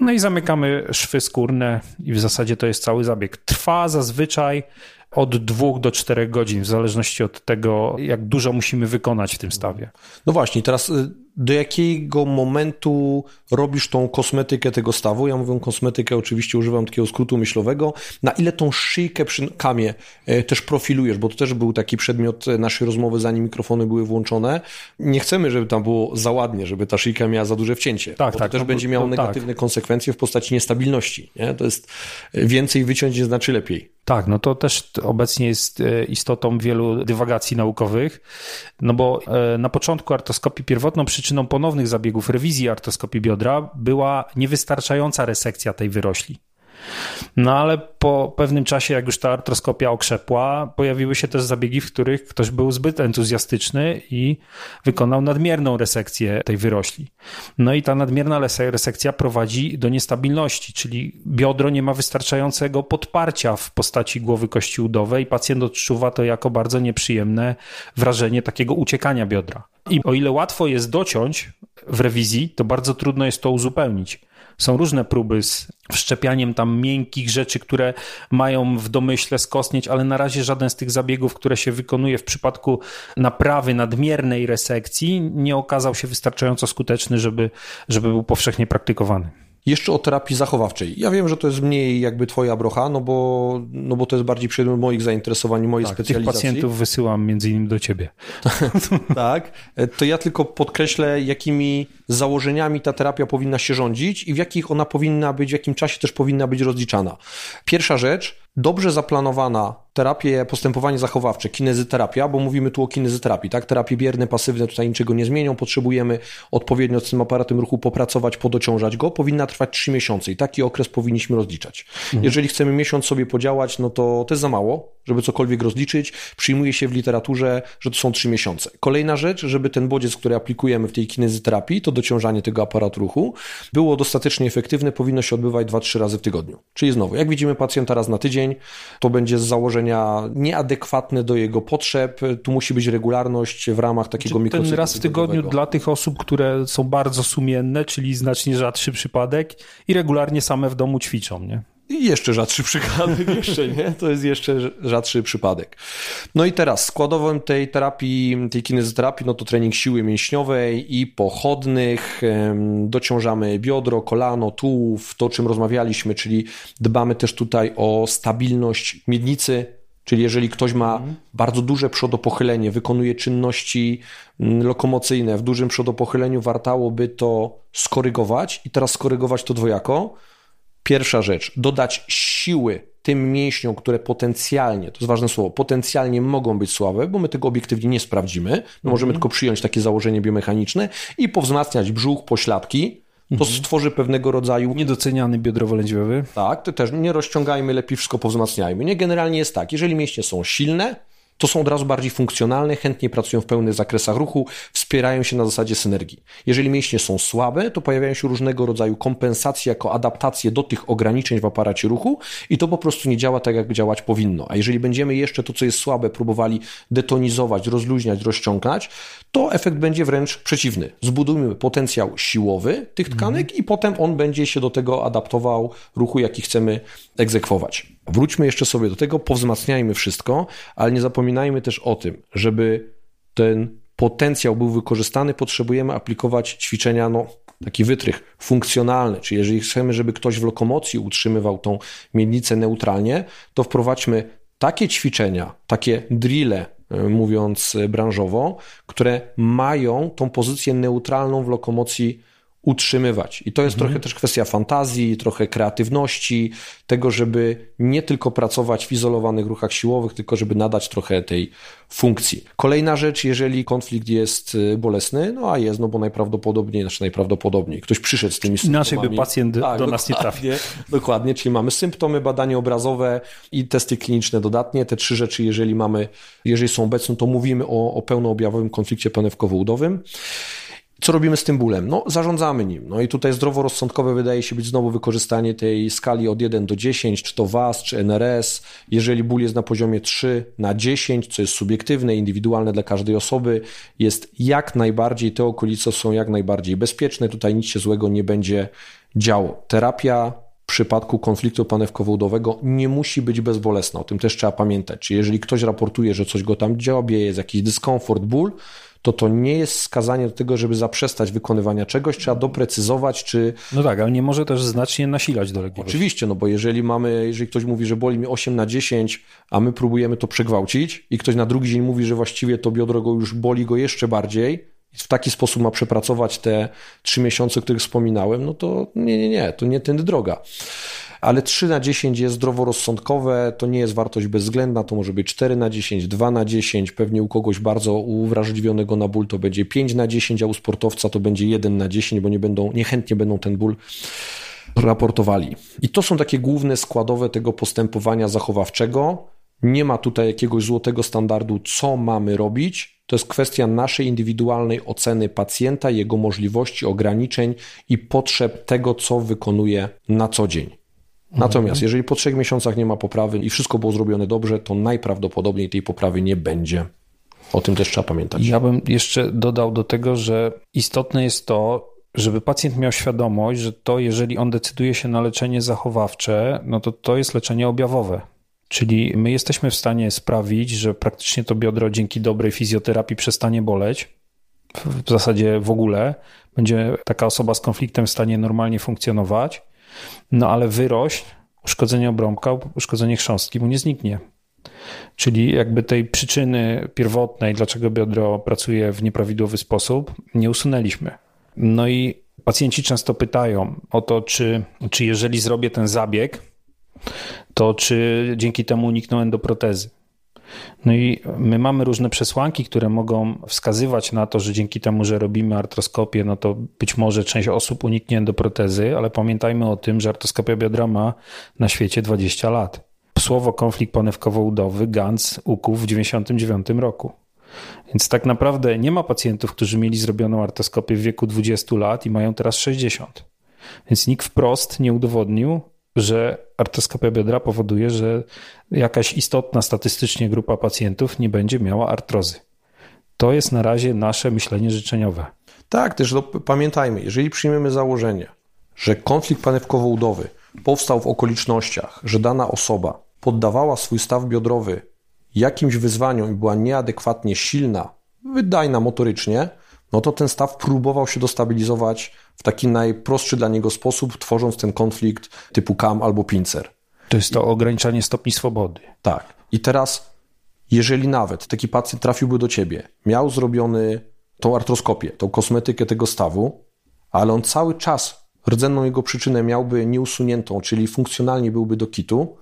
No i zamykamy szwy skórne i w zasadzie to jest cały zabieg. Trwa zazwyczaj od dwóch do czterech godzin, w zależności od tego, jak dużo musimy wykonać w tym stawie. No właśnie, teraz y, do jakiego momentu robisz tą kosmetykę tego stawu? Ja mówię kosmetykę, oczywiście używam takiego skrótu myślowego. Na ile tą szyjkę przy kamie y, też profilujesz? Bo to też był taki przedmiot naszej rozmowy, zanim mikrofony były włączone. Nie chcemy, żeby tam było za ładnie, żeby ta szyjka miała za duże wcięcie. Tak, tak. To też no, będzie miało negatywne tak. konsekwencje w postaci niestabilności. Nie? To jest y, więcej wyciąć nie znaczy lepiej. Tak, no to też obecnie jest e, istotą wielu dywagacji naukowych, no bo e, na początku artoskopii pierwotną przyczyną ponownych zabiegów rewizji artoskopii biodra była niewystarczająca resekcja tej wyrośli. No ale po pewnym czasie, jak już ta artroskopia okrzepła, pojawiły się też zabiegi, w których ktoś był zbyt entuzjastyczny i wykonał nadmierną resekcję tej wyrośli. No i ta nadmierna resekcja prowadzi do niestabilności, czyli biodro nie ma wystarczającego podparcia w postaci głowy kości udowej. Pacjent odczuwa to jako bardzo nieprzyjemne wrażenie takiego uciekania biodra. I o ile łatwo jest dociąć w rewizji, to bardzo trudno jest to uzupełnić. Są różne próby z wszczepianiem tam miękkich rzeczy, które mają w domyśle skostnieć, ale na razie żaden z tych zabiegów, które się wykonuje w przypadku naprawy nadmiernej resekcji, nie okazał się wystarczająco skuteczny, żeby, żeby był powszechnie praktykowany. Jeszcze o terapii zachowawczej. Ja wiem, że to jest mniej jakby twoja brocha, no bo, no bo to jest bardziej przedmiot moich zainteresowań, mojej tak, specjalizacji. Tych pacjentów wysyłam między innymi do ciebie. tak, to ja tylko podkreślę, jakimi założeniami ta terapia powinna się rządzić i w jakich ona powinna być, w jakim czasie też powinna być rozliczana. Pierwsza rzecz, dobrze zaplanowana terapie, postępowanie zachowawcze, kinezyterapia, bo mówimy tu o kinezyterapii, tak? Terapie bierne, pasywne tutaj niczego nie zmienią, potrzebujemy odpowiednio z tym aparatem ruchu popracować, podociążać go, powinna trwać 3 miesiące i taki okres powinniśmy rozliczać. Mhm. Jeżeli chcemy miesiąc sobie podziałać, no to to jest za mało, żeby cokolwiek rozliczyć. Przyjmuje się w literaturze, że to są 3 miesiące. Kolejna rzecz, żeby ten bodziec, który aplikujemy w tej kinezyterapii, to dociążanie tego aparatu ruchu, było dostatecznie efektywne, powinno się odbywać 2-3 razy w tygodniu. Czyli znowu, jak widzimy pacjenta raz na tydzień, to będzie z założenia nieadekwatne do jego potrzeb. Tu musi być regularność w ramach takiego mikrocyklu. Ten raz w tygodniu dla tych osób, które są bardzo sumienne, czyli znacznie rzadszy przypadek i regularnie same w domu ćwiczą, nie? I jeszcze rzadszy przypadek, jeszcze nie? To jest jeszcze rzadszy przypadek. No i teraz składową tej terapii, tej kinezoterapii, no to trening siły mięśniowej i pochodnych. Dociążamy biodro, kolano, tułów, to o czym rozmawialiśmy, czyli dbamy też tutaj o stabilność miednicy, Czyli jeżeli ktoś ma mhm. bardzo duże przodopochylenie, wykonuje czynności mm, lokomocyjne w dużym przodopochyleniu, wartałoby to skorygować i teraz skorygować to dwojako Pierwsza rzecz, dodać siły tym mięśniom, które potencjalnie, to jest ważne słowo, potencjalnie mogą być słabe, bo my tego obiektywnie nie sprawdzimy. My mhm. możemy tylko przyjąć takie założenie biomechaniczne i powzmacniać brzuch, pośladki. To mhm. stworzy pewnego rodzaju. Niedoceniany biodrowo-lędźwiowy. Tak, to też nie rozciągajmy, lepiej wszystko powzmacniajmy. Nie, generalnie jest tak, jeżeli mięśnie są silne, to są od razu bardziej funkcjonalne, chętnie pracują w pełnych zakresach ruchu, wspierają się na zasadzie synergii. Jeżeli mięśnie są słabe, to pojawiają się różnego rodzaju kompensacje jako adaptacje do tych ograniczeń w aparacie ruchu i to po prostu nie działa tak, jak działać powinno. A jeżeli będziemy jeszcze to, co jest słabe, próbowali detonizować, rozluźniać, rozciągać, to efekt będzie wręcz przeciwny. Zbudujmy potencjał siłowy tych tkanek mhm. i potem on będzie się do tego adaptował ruchu, jaki chcemy egzekwować. Wróćmy jeszcze sobie do tego, powzmacniajmy wszystko, ale nie zapominajmy też o tym, żeby ten potencjał był wykorzystany, potrzebujemy aplikować ćwiczenia, no, taki wytrych funkcjonalny, czyli jeżeli chcemy, żeby ktoś w lokomocji utrzymywał tą miednicę neutralnie, to wprowadźmy takie ćwiczenia, takie drille, e, mówiąc branżowo, które mają tą pozycję neutralną w lokomocji utrzymywać. I to jest mhm. trochę też kwestia fantazji, trochę kreatywności, tego, żeby nie tylko pracować w izolowanych ruchach siłowych, tylko żeby nadać trochę tej funkcji. Kolejna rzecz, jeżeli konflikt jest y, bolesny, no a jest, no bo najprawdopodobniej, znaczy najprawdopodobniej, ktoś przyszedł z tymi symptomami. Inaczej by pacjent tak, do nas nie trafił. Dokładnie, czyli mamy symptomy, badanie obrazowe i testy kliniczne dodatnie. Te trzy rzeczy, jeżeli mamy, jeżeli są obecne, to mówimy o, o pełnoobjawowym konflikcie panewkowo-udowym. Co robimy z tym bólem? No, zarządzamy nim. No i tutaj zdroworozsądkowe wydaje się być znowu wykorzystanie tej skali od 1 do 10, czy to WAS, czy NRS. Jeżeli ból jest na poziomie 3 na 10, co jest subiektywne, indywidualne dla każdej osoby, jest jak najbardziej, te okolice są jak najbardziej bezpieczne. Tutaj nic się złego nie będzie działo. Terapia w przypadku konfliktu panewkowo-udowego nie musi być bezbolesna. O tym też trzeba pamiętać. Czyli jeżeli ktoś raportuje, że coś go tam działa, jest jakiś dyskomfort, ból, to to nie jest skazanie do tego, żeby zaprzestać wykonywania czegoś, trzeba doprecyzować, czy... No tak, ale nie może też znacznie nasilać dolegliwości. Oczywiście, no bo jeżeli mamy, jeżeli ktoś mówi, że boli mi 8 na 10, a my próbujemy to przegwałcić i ktoś na drugi dzień mówi, że właściwie to biodro go już boli go jeszcze bardziej, w taki sposób ma przepracować te trzy miesiące, o których wspominałem, no to nie, nie, nie, to nie tędy droga ale 3 na 10 jest zdroworozsądkowe, to nie jest wartość bezwzględna, to może być 4 na 10, 2 na 10, pewnie u kogoś bardzo uwrażliwionego na ból to będzie 5 na 10, a u sportowca to będzie 1 na 10, bo nie będą, niechętnie będą ten ból raportowali. I to są takie główne składowe tego postępowania zachowawczego. Nie ma tutaj jakiegoś złotego standardu, co mamy robić. To jest kwestia naszej indywidualnej oceny pacjenta, jego możliwości, ograniczeń i potrzeb tego, co wykonuje na co dzień. Natomiast jeżeli po trzech miesiącach nie ma poprawy i wszystko było zrobione dobrze, to najprawdopodobniej tej poprawy nie będzie. O tym też trzeba pamiętać. Ja bym jeszcze dodał do tego, że istotne jest to, żeby pacjent miał świadomość, że to, jeżeli on decyduje się na leczenie zachowawcze, no to to jest leczenie objawowe. Czyli my jesteśmy w stanie sprawić, że praktycznie to biodro dzięki dobrej fizjoterapii przestanie boleć. W zasadzie w ogóle będzie taka osoba z konfliktem w stanie normalnie funkcjonować, no ale wyrość, uszkodzenie obrąbka, uszkodzenie chrząstki mu nie zniknie. Czyli jakby tej przyczyny pierwotnej, dlaczego biodro pracuje w nieprawidłowy sposób, nie usunęliśmy. No i pacjenci często pytają o to, czy, czy jeżeli zrobię ten zabieg, to czy dzięki temu unikną endoprotezy. No i my mamy różne przesłanki, które mogą wskazywać na to, że dzięki temu, że robimy artroskopię, no to być może część osób uniknie endoprotezy, ale pamiętajmy o tym, że artroskopia biodra ma na świecie 20 lat. Słowo konflikt panewkowo-udowy Gans ukuł w 1999 roku. Więc tak naprawdę nie ma pacjentów, którzy mieli zrobioną artroskopię w wieku 20 lat i mają teraz 60. Więc nikt wprost nie udowodnił, że artroskopia biodra powoduje, że jakaś istotna statystycznie grupa pacjentów nie będzie miała artrozy. To jest na razie nasze myślenie życzeniowe. Tak, też no, pamiętajmy, jeżeli przyjmiemy założenie, że konflikt panewkowo-udowy powstał w okolicznościach, że dana osoba poddawała swój staw biodrowy jakimś wyzwaniom i była nieadekwatnie silna, wydajna motorycznie, no to ten staw próbował się dostabilizować w taki najprostszy dla niego sposób, tworząc ten konflikt typu kam albo pincer. To jest to ograniczanie stopni swobody. Tak. I teraz, jeżeli nawet taki pacjent trafiłby do ciebie, miał zrobiony tą artroskopię, tą kosmetykę tego stawu, ale on cały czas rdzenną jego przyczynę miałby nieusuniętą, czyli funkcjonalnie byłby do kitu,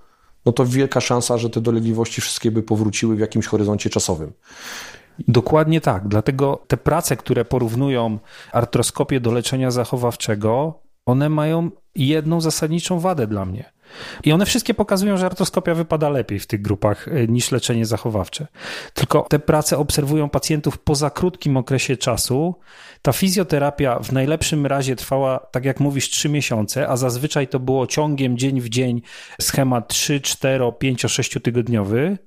no to wielka szansa, że te dolegliwości wszystkie by powróciły w jakimś horyzoncie czasowym. Dokładnie tak. Dlatego te prace, które porównują artroskopię do leczenia zachowawczego, one mają jedną zasadniczą wadę dla mnie. I one wszystkie pokazują, że artroskopia wypada lepiej w tych grupach e, niż leczenie zachowawcze. Tylko te prace obserwują pacjentów po za krótkim okresie czasu. Ta fizjoterapia w najlepszym razie trwała, tak jak mówisz, 3 miesiące, a zazwyczaj to było ciągiem dzień w dzień schemat 3, 4, 5, 6 tygodniowy.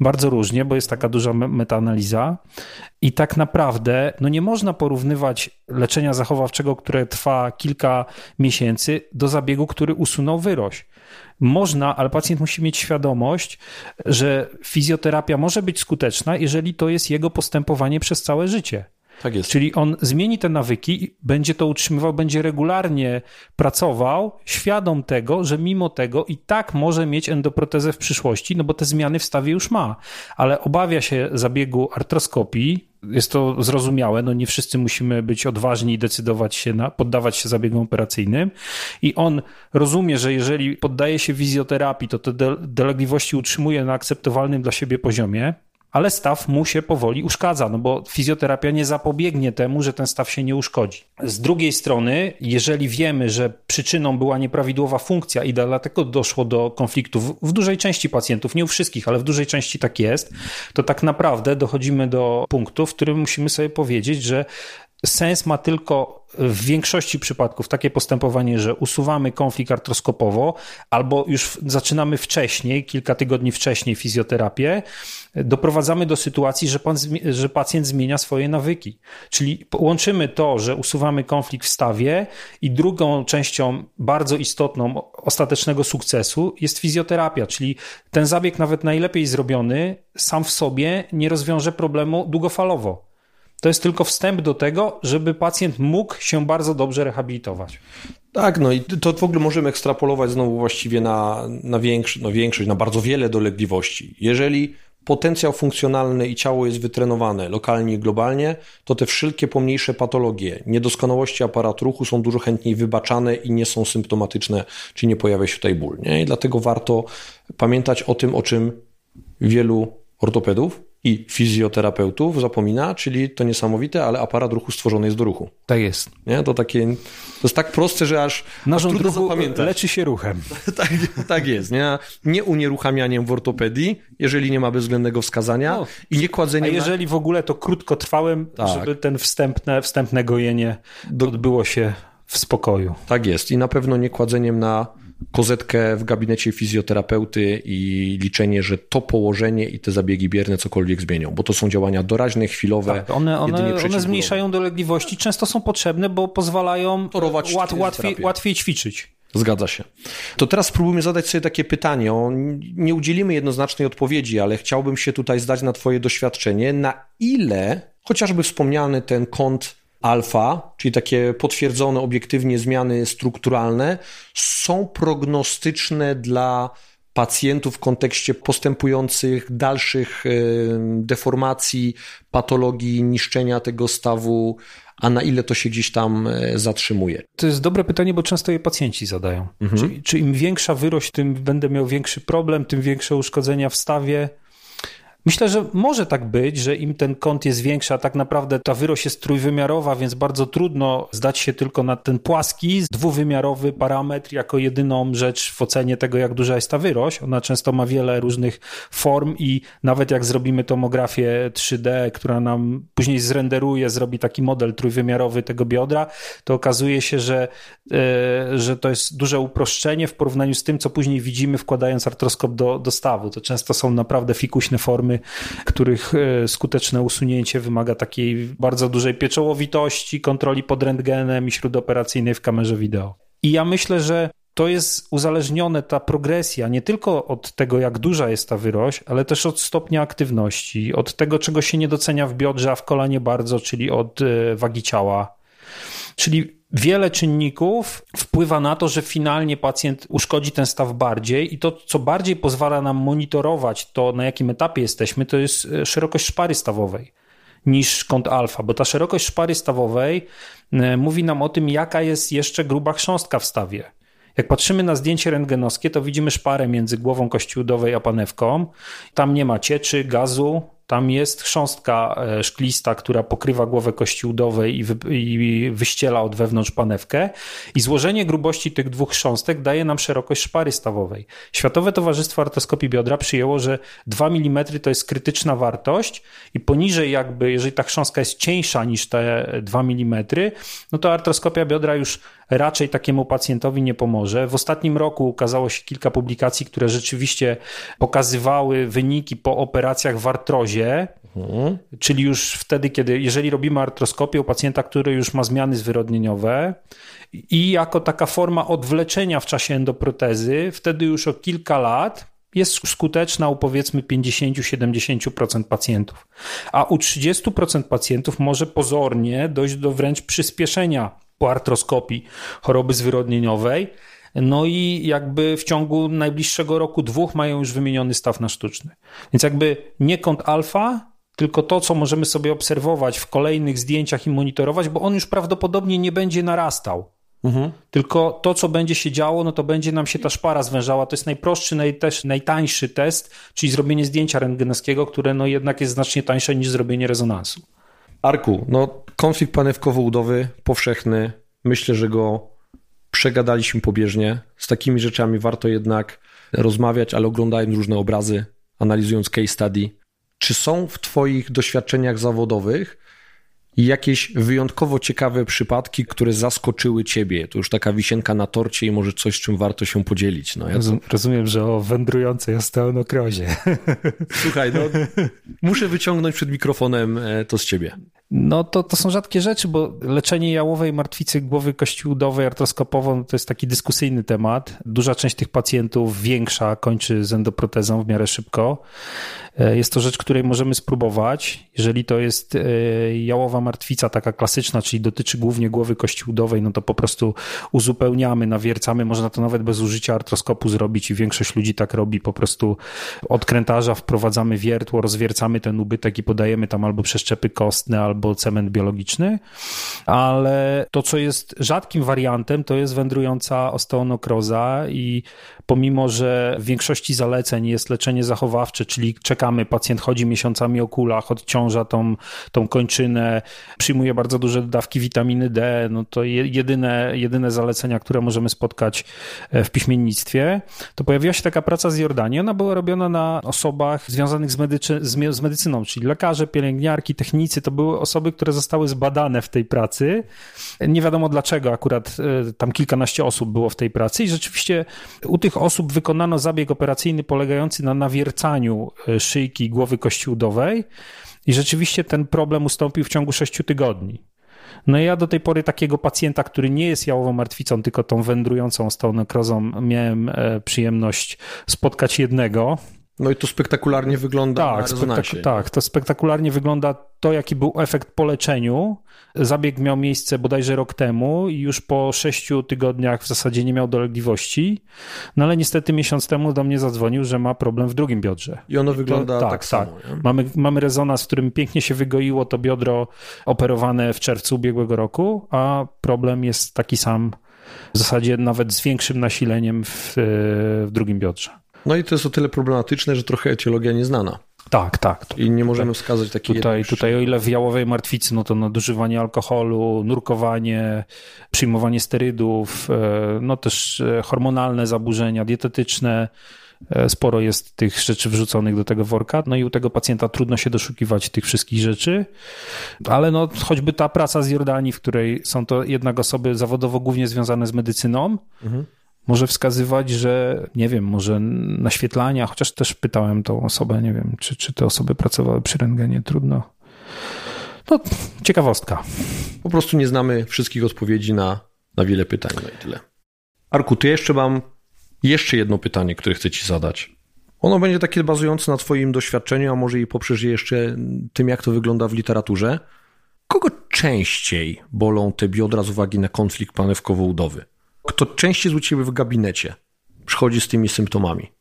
Bardzo różnie, bo jest taka duża metaanaliza. I tak naprawdę no nie można porównywać leczenia zachowawczego, które trwa kilka miesięcy, do zabiegu, który usunął wyrość. Można, ale pacjent musi mieć świadomość, że fizjoterapia może być skuteczna, jeżeli to jest jego postępowanie przez całe życie. Tak jest. Czyli on zmieni te nawyki, będzie to utrzymywał, będzie regularnie pracował, świadom tego, że mimo tego i tak może mieć endoprotezę w przyszłości, no bo te zmiany w stawie już ma, ale obawia się zabiegu artroskopii. Jest to zrozumiałe, no nie wszyscy musimy być odważni i decydować się na, poddawać się zabiegom operacyjnym. I on rozumie, że jeżeli poddaje się wizjoterapii, to te dolegliwości utrzymuje na akceptowalnym dla siebie poziomie, ale staw mu się powoli uszkadza, no bo fizjoterapia nie zapobiegnie temu, że ten staw się nie uszkodzi. Z drugiej strony, jeżeli wiemy, że przyczyną była nieprawidłowa funkcja i dlatego doszło do konfliktów w dużej części pacjentów, nie u wszystkich, ale w dużej części tak jest, to tak naprawdę dochodzimy do punktu, w którym musimy sobie powiedzieć, że sens ma tylko w większości przypadków takie postępowanie, że usuwamy konflikt artroskopowo albo już zaczynamy wcześniej, kilka tygodni wcześniej fizjoterapię, doprowadzamy do sytuacji, że, pan, że pacjent zmienia swoje nawyki. Czyli łączymy to, że usuwamy konflikt w stawie i drugą częścią bardzo istotną ostatecznego sukcesu jest fizjoterapia, czyli ten zabieg nawet najlepiej zrobiony sam w sobie nie rozwiąże problemu długofalowo. To jest tylko wstęp do tego, żeby pacjent mógł się bardzo dobrze rehabilitować. Tak, no i to w ogóle możemy ekstrapolować znowu właściwie na, na większość, no większość, na bardzo wiele dolegliwości. Jeżeli potencjał funkcjonalny i ciało jest wytrenowane lokalnie i globalnie, to te wszelkie pomniejsze patologie, niedoskonałości aparatu ruchu są dużo chętniej wybaczane i nie są symptomatyczne, czy nie pojawia się tutaj ból. Nie? I dlatego warto pamiętać o tym, o czym wielu ortopedów i fizjoterapeutów zapomina, czyli to niesamowite, ale aparat ruchu stworzony jest do ruchu. Tak jest. Nie? To takie, to jest tak proste, że aż, Narząd aż trudno ruchu zapamiętać. leczy się ruchem. tak, tak jest. Nie? nie unieruchamianiem w ortopedii, jeżeli nie ma bezwzględnego wskazania no. i nie kładzeniem... A jeżeli na... w ogóle to krótkotrwałym, tak. żeby ten wstępne, wstępne gojenie odbyło się w spokoju. Tak jest i na pewno nie kładzeniem na kozetkę w gabinecie fizjoterapeuty i liczenie, że to położenie i te zabiegi bierne cokolwiek zmienią, bo to są działania doraźne, chwilowe. Tak, one, one, one zmniejszają dolegliwości, często są potrzebne, bo pozwalają łat, łatwiej, łatwiej ćwiczyć. Zgadza się. To teraz spróbujmy zadać sobie takie pytanie. Nie udzielimy jednoznacznej odpowiedzi, ale chciałbym się tutaj zdać na Twoje doświadczenie. Na ile chociażby wspomniany ten kąt alfa, czyli takie potwierdzone obiektywnie zmiany strukturalne, są prognostyczne dla pacjentów w kontekście postępujących dalszych deformacji, patologii, niszczenia tego stawu, a na ile to się gdzieś tam e, zatrzymuje? To jest dobre pytanie, bo często je pacjenci zadają. Mhm. Czy, czy im większa wyrość, tym będę miał większy problem, tym większe uszkodzenia w stawie? Myślę, że może tak być, że im ten kąt jest większy, a tak naprawdę ta wyrość jest trójwymiarowa, więc bardzo trudno zdać się tylko na ten płaski, dwuwymiarowy parametr jako jedyną rzecz w ocenie tego, jak duża jest ta wyrość. Ona często ma wiele różnych form i nawet jak zrobimy tomografię 3D, która nam później zrenderuje, zrobi taki model trójwymiarowy tego biodra, to okazuje się, że, yy, że to jest duże uproszczenie w porównaniu z tym, co później widzimy wkładając artroskop do, do stawu. To często są naprawdę fikuśne formy których e, skuteczne usunięcie wymaga takiej bardzo dużej pieczołowitości, kontroli pod rentgenem i śródoperacyjnej w kamerze wideo. I ja myślę, że to jest uzależnione, ta progresja, nie tylko od tego, jak duża jest ta wyrość, ale też od stopnia aktywności, od tego, czego się nie docenia w biodrze, a w kolanie bardzo, czyli od e, wagi ciała. Czyli wiele czynników wpływa na to, że finalnie pacjent uszkodzi ten staw bardziej i to, co bardziej pozwala nam monitorować to, na jakim etapie jesteśmy, to jest e, szerokość szpary stawowej niż kąt alfa, bo ta szerokość szpary stawowej e, mówi nam o tym, jaka jest jeszcze gruba chrząstka w stawie. Jak patrzymy na zdjęcie rentgenowskie, to widzimy szparę między głową kości udowej a panewką. Tam nie ma cieczy, gazu, tam jest chrząstka e, szklista, która pokrywa głowę kości udowej i, wy, i wyściela od wewnątrz panewkę. I złożenie grubości tych dwóch chrząstek daje nam szerokość szpary stawowej. Światowe Towarzystwo Artoskopii Biodra przyjęło, że 2 mm to jest krytyczna wartość i poniżej jakby, jeżeli ta chrząstka jest cieńsza niż te 2 mm, no to artroskopia biodra już raczej takiemu pacjentowi nie pomoże. W ostatnim roku ukazało się kilka publikacji, które rzeczywiście pokazywały wyniki po operacjach w artrozie, mhm. czyli już wtedy, kiedy, jeżeli robimy artroskopię u pacjenta, który już ma zmiany zwyrodnieniowe i jako taka forma odwleczenia w czasie endoprotezy, wtedy już o kilka lat jest skuteczna u powiedzmy 50-70% pacjentów, a u 30% pacjentów może pozornie dojść do wręcz przyspieszenia po artroskopii choroby zwyrodnieniowej. No i jakby w ciągu najbliższego roku, dwóch mają już wymieniony staw na sztuczny. Więc jakby nie kąt alfa, tylko to, co możemy sobie obserwować w kolejnych zdjęciach i monitorować, bo on już prawdopodobnie nie będzie narastał. Mhm. Tylko to, co będzie się działo, no to będzie nam się ta szpara zwężała. To jest najprostszy, naj, też najtańszy test, czyli zrobienie zdjęcia rentgenowskiego, które no jednak jest znacznie tańsze niż zrobienie rezonansu. Arku, no konflikt panewkowo-udowy powszechny. Myślę, że go przegadaliśmy pobieżnie. Z takimi rzeczami warto jednak rozmawiać, ale oglądając różne obrazy, analizując case study. Czy są w Twoich doświadczeniach zawodowych jakieś wyjątkowo ciekawe przypadki, które zaskoczyły ciebie? To już taka wisienka na torcie i może coś, czym warto się podzielić. No, ja to... Rozumiem, że o wędrującej osteonokrozie. Słuchaj, no, muszę wyciągnąć przed mikrofonem e, to z ciebie. No to, to są rzadkie rzeczy, bo leczenie jałowej martwicy głowy kości udowej artroskopową to jest taki dyskusyjny temat. Duża część tych pacjentów, większa, kończy z endoprotezą w miarę szybko. E, jest to rzecz, której możemy spróbować. Jeżeli to jest e, jałowa martwica taka klasyczna, czyli dotyczy głównie głowy kości udowej, no to po prostu uzupełniamy, nawiercamy. Można to nawet bez użycia artroskopu zrobić i większość ludzi tak robi. Po prostu od krętarza wprowadzamy wiertło, rozwiercamy ten ubytek i podajemy tam albo przeszczepy kostne, albo cement biologiczny. Ale to, co jest rzadkim wariantem, to jest wędrująca osteonokroza i pomimo, że w większości zaleceń jest leczenie zachowawcze, czyli czekamy, pacjent chodzi miesiącami o kulach, odciąża tą, tą kończynę, przyjmuje bardzo duże dawki witaminy D, no to jedyne, jedyne zalecenia, które możemy spotkać e, w piśmiennictwie, to pojawiła się taka praca z Jordanii. Ona była robiona na osobach związanych z, medycy, z medycyną, czyli lekarze, pielęgniarki, technicy. To były osoby, które zostały zbadane w tej pracy. Nie wiadomo dlaczego, akurat e, tam kilkanaście osób było w tej pracy i rzeczywiście u tych osób wykonano zabieg operacyjny polegający na nawiercaniu e, szyjki głowy kości udowej i rzeczywiście ten problem ustąpił w ciągu sześciu tygodni. No i ja do tej pory takiego pacjenta, który nie jest jałową martwicą, tylko tą wędrującą z tą nekrozą, miałem e, przyjemność spotkać jednego. No i to spektakularnie wygląda tak, na spektak- tak, to spektakularnie wygląda to, jaki był efekt po leczeniu. Zabieg miał miejsce bodajże rok temu i już po sześciu tygodniach w zasadzie nie miał dolegliwości. No ale niestety miesiąc temu do mnie zadzwonił, że ma problem w drugim biodrze. I ono wygląda to, tak, tak, samo. Tak. Mamy, mamy rezonans, w którym pięknie się wygoiło to biodro operowane w czerwcu ubiegłego roku, a problem jest taki sam, w zasadzie nawet z większym nasileniem w, w drugim biodrze. No i to jest o tyle problematyczne, że trochę etiologia nieznana. Tak, tak. I nie możemy tutaj, wskazać takiej tutaj, tutaj o ile w jałowej martwicy, no to nadużywanie alkoholu, nurkowanie, przyjmowanie sterydów, e, no też e, hormonalne zaburzenia dietetyczne, e, sporo jest tych rzeczy wrzuconych do tego worka, no i u tego pacjenta trudno się doszukiwać tych wszystkich rzeczy, ale no choćby ta praca z Jordanii, w której są to jednak osoby zawodowo głównie związane z medycyną, mhm może wskazywać, że nie wiem, może naświetlania, chociaż też pytałem tą osobę, nie wiem, czy, czy te osoby pracowały przy rentgenie, trudno. No, ciekawostka. Po prostu nie znamy wszystkich odpowiedzi na, na wiele pytań, no i tyle. Arku, ty jeszcze mam jeszcze jedno pytanie, które chcę ci zadać. Ono będzie takie bazujące na twoim doświadczeniu, a może i poprzez jeszcze tym, jak to wygląda w literaturze. Kogo częściej bolą te biodra z uwagi na konflikt panewkowo-udowy? Kto częściej jest u ciebie w gabinecie, przychodzi z tymi symptomami?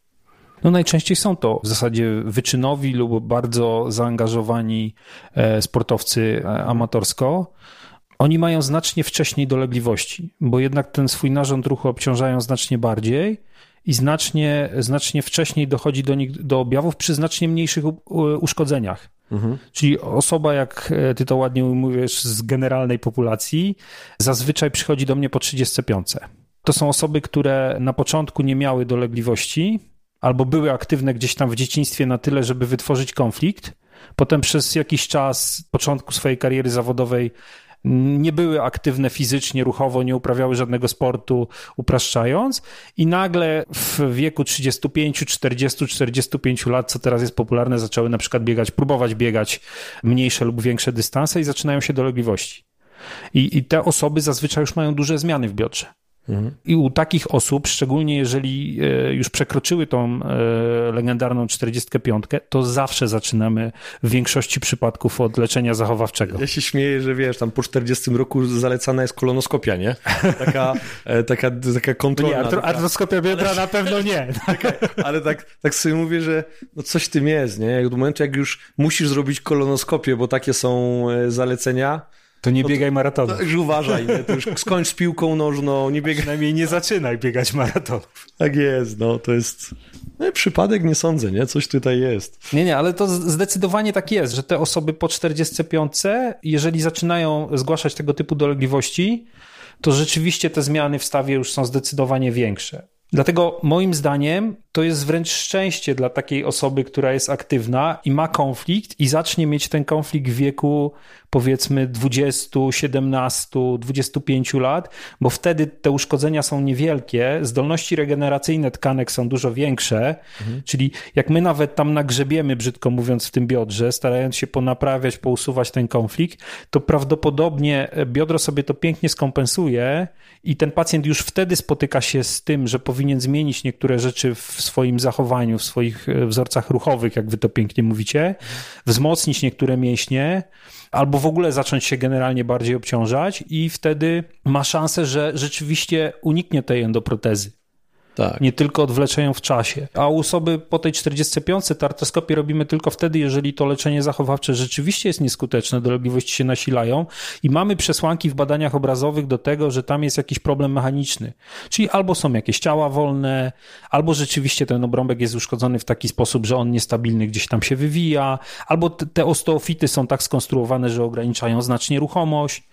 No najczęściej są to w zasadzie wyczynowi lub bardzo zaangażowani e, sportowcy e, amatorsko. Oni mają znacznie wcześniej dolegliwości, bo jednak ten swój narząd ruchu obciążają znacznie bardziej i znacznie, znacznie wcześniej dochodzi do nich do objawów przy znacznie mniejszych uszkodzeniach. Mhm. Czyli osoba, jak e, ty to ładnie mówisz, z generalnej populacji, zazwyczaj przychodzi do mnie po 35. To są osoby, które na początku nie miały dolegliwości albo były aktywne gdzieś tam w dzieciństwie na tyle, żeby wytworzyć konflikt. Potem przez jakiś czas, początku swojej kariery zawodowej, nie były aktywne fizycznie, ruchowo, nie uprawiały żadnego sportu, upraszczając, i nagle w wieku 35, 40, 45 lat, co teraz jest popularne, zaczęły na przykład biegać, próbować biegać mniejsze lub większe dystanse i zaczynają się dolegliwości. I, I te osoby zazwyczaj już mają duże zmiany w biodrze. Mhm. I u takich osób, szczególnie jeżeli e, już przekroczyły tą e, legendarną 45, to zawsze zaczynamy w większości przypadków od leczenia zachowawczego. Ja się śmieję, że wiesz, tam po 40 roku zalecana jest kolonoskopia, nie? Taka, e, taka, taka kontrola. Nie, taka... artroskopia biodra ale... na pewno nie. Ale tak, tak sobie mówię, że no coś tym jest, nie? Do momentu, jak już musisz zrobić kolonoskopię, bo takie są zalecenia, to nie no biegaj maratonu. Już uważaj, nie? To już skończ z piłką nożną, nie biegaj. Przynajmniej nie zaczynaj biegać maratonów. Tak jest, no to jest... No, przypadek nie sądzę, nie? Coś tutaj jest. Nie, nie, ale to zdecydowanie tak jest, że te osoby po 45, jeżeli zaczynają zgłaszać tego typu dolegliwości, to rzeczywiście te zmiany w stawie już są zdecydowanie większe. Dlatego moim zdaniem to jest wręcz szczęście dla takiej osoby, która jest aktywna i ma konflikt i zacznie mieć ten konflikt w wieku powiedzmy 20, 17, 25 lat, bo wtedy te uszkodzenia są niewielkie, zdolności regeneracyjne tkanek są dużo większe, mhm. czyli jak my nawet tam nagrzebiemy, brzydko mówiąc, w tym biodrze, starając się ponaprawiać, pousuwać ten konflikt, to prawdopodobnie biodro sobie to pięknie skompensuje i ten pacjent już wtedy spotyka się z tym, że powinien zmienić niektóre rzeczy w swoim zachowaniu, w swoich e, wzorcach ruchowych, jak wy to pięknie mówicie, wzmocnić niektóre mięśnie, albo w ogóle zacząć się generalnie bardziej obciążać i wtedy ma szansę, że rzeczywiście uniknie tej endoprotezy. Tak. Nie tylko odwleczeją w czasie. A u osoby po tej 45 tartoskopię robimy tylko wtedy, jeżeli to leczenie zachowawcze rzeczywiście jest nieskuteczne, dolegliwości się nasilają i mamy przesłanki w badaniach obrazowych do tego, że tam jest jakiś problem mechaniczny. Czyli albo są jakieś ciała wolne, albo rzeczywiście ten obrąbek jest uszkodzony w taki sposób, że on niestabilny gdzieś tam się wywija, albo te osteofity są tak skonstruowane, że ograniczają znacznie ruchomość.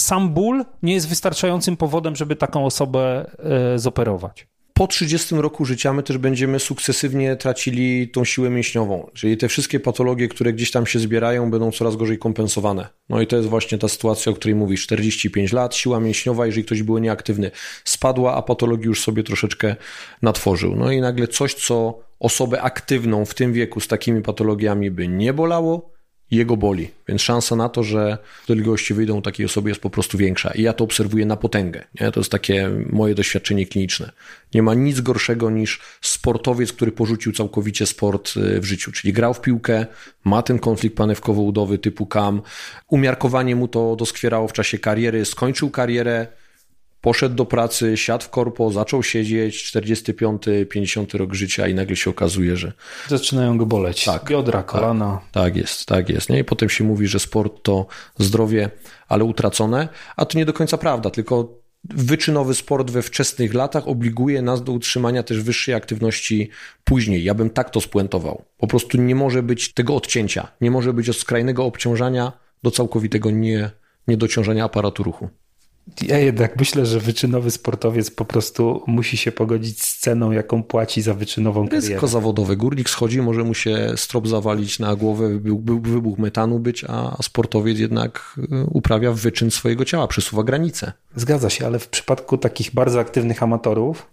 Sam ból nie jest wystarczającym powodem, żeby taką osobę e, zoperować. Po 30 roku życia my też będziemy sukcesywnie tracili tą siłę mięśniową, czyli te wszystkie patologie, które gdzieś tam się zbierają, będą coraz gorzej kompensowane. No i to jest właśnie ta sytuacja, o której mówisz. 45 lat, siła mięśniowa, jeżeli ktoś był nieaktywny, spadła, a patologii już sobie troszeczkę natworzył. No i nagle coś, co osobę aktywną w tym wieku z takimi patologiami by nie bolało, jego boli. Więc szansa na to, że dolegliwości wyjdą takiej osobie jest po prostu większa. I ja to obserwuję na potęgę. Nie? To jest takie moje doświadczenie kliniczne. Nie ma nic gorszego niż sportowiec, który porzucił całkowicie sport y, w życiu, czyli grał w piłkę, ma ten konflikt panewkowo-udowy typu KAM, umiarkowanie mu to doskwierało w czasie kariery, skończył karierę, poszedł do pracy, siadł w korpo, zaczął siedzieć, 45, 50 rok życia i nagle się okazuje, że... Zaczynają go boleć. Tak, Biodra, tak. kolana. Tak, tak jest, tak jest. Nie? I potem się mówi, że sport to zdrowie, ale utracone, a to nie do końca prawda, tylko wyczynowy sport we wczesnych latach obliguje nas do utrzymania też wyższej aktywności później. Ja bym tak to spuentował. Po prostu nie może być tego odcięcia, nie może być od skrajnego obciążania do całkowitego nie, niedociążenia aparatu ruchu. Ja jednak myślę, że wyczynowy sportowiec po prostu musi się pogodzić z ceną, jaką płaci za wyczynową karierę. Ryzyko zawodowe. Górnik schodzi, może mu się strop zawalić na głowę, był wybuch metanu być, a sportowiec jednak y, uprawia wyczyn swojego ciała, przesuwa granice. Zgadza się, ale w przypadku takich bardzo aktywnych amatorów,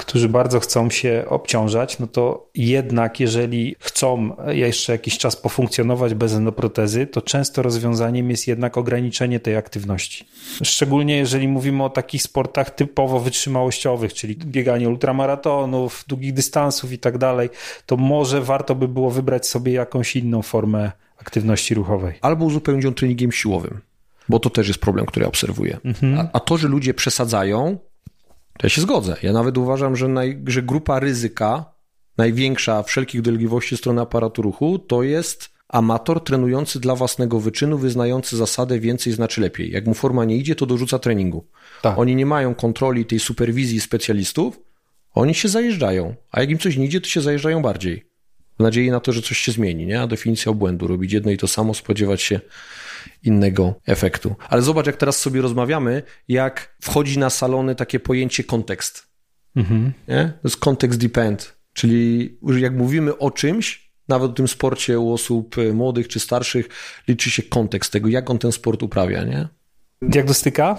którzy bardzo chcą się obciążać, no to jednak jeżeli chcą jeszcze jakiś czas pofunkcjonować bez endoprotezy, to często rozwiązaniem jest jednak ograniczenie tej aktywności. Szczególnie jeżeli mówimy o takich sportach typowo wytrzymałościowych, czyli bieganie ultramaratonów, długich dystansów i tak dalej, to może warto by było wybrać sobie jakąś inną formę aktywności ruchowej. Albo uzupełnić ją treningiem siłowym, bo to też jest problem, który ja obserwuję. Mhm. A, a to, że ludzie przesadzają, to ja się zgodzę. Ja nawet uważam, że, naj, że grupa ryzyka, największa wszelkich dolegliwości strony aparatu ruchu, to jest amator trenujący dla własnego wyczynu, wyznający zasadę więcej znaczy lepiej. Jak mu forma nie idzie, to dorzuca treningu. Tak. Oni nie mają kontroli tej superwizji specjalistów, oni się zajeżdżają, a jak im coś nie idzie, to się zajeżdżają bardziej. W nadziei na to, że coś się zmieni, nie? A definicja obłędu, robić jedno i to samo, spodziewać się innego efektu. Ale zobacz, jak teraz sobie rozmawiamy, jak wchodzi na salony takie pojęcie kontekst. Mhm. Nie? To jest kontekst depend, czyli jak mówimy o czymś, nawet o tym sporcie u osób młodych czy starszych, liczy się kontekst tego, jak on ten sport uprawia, nie? Diagnostyka?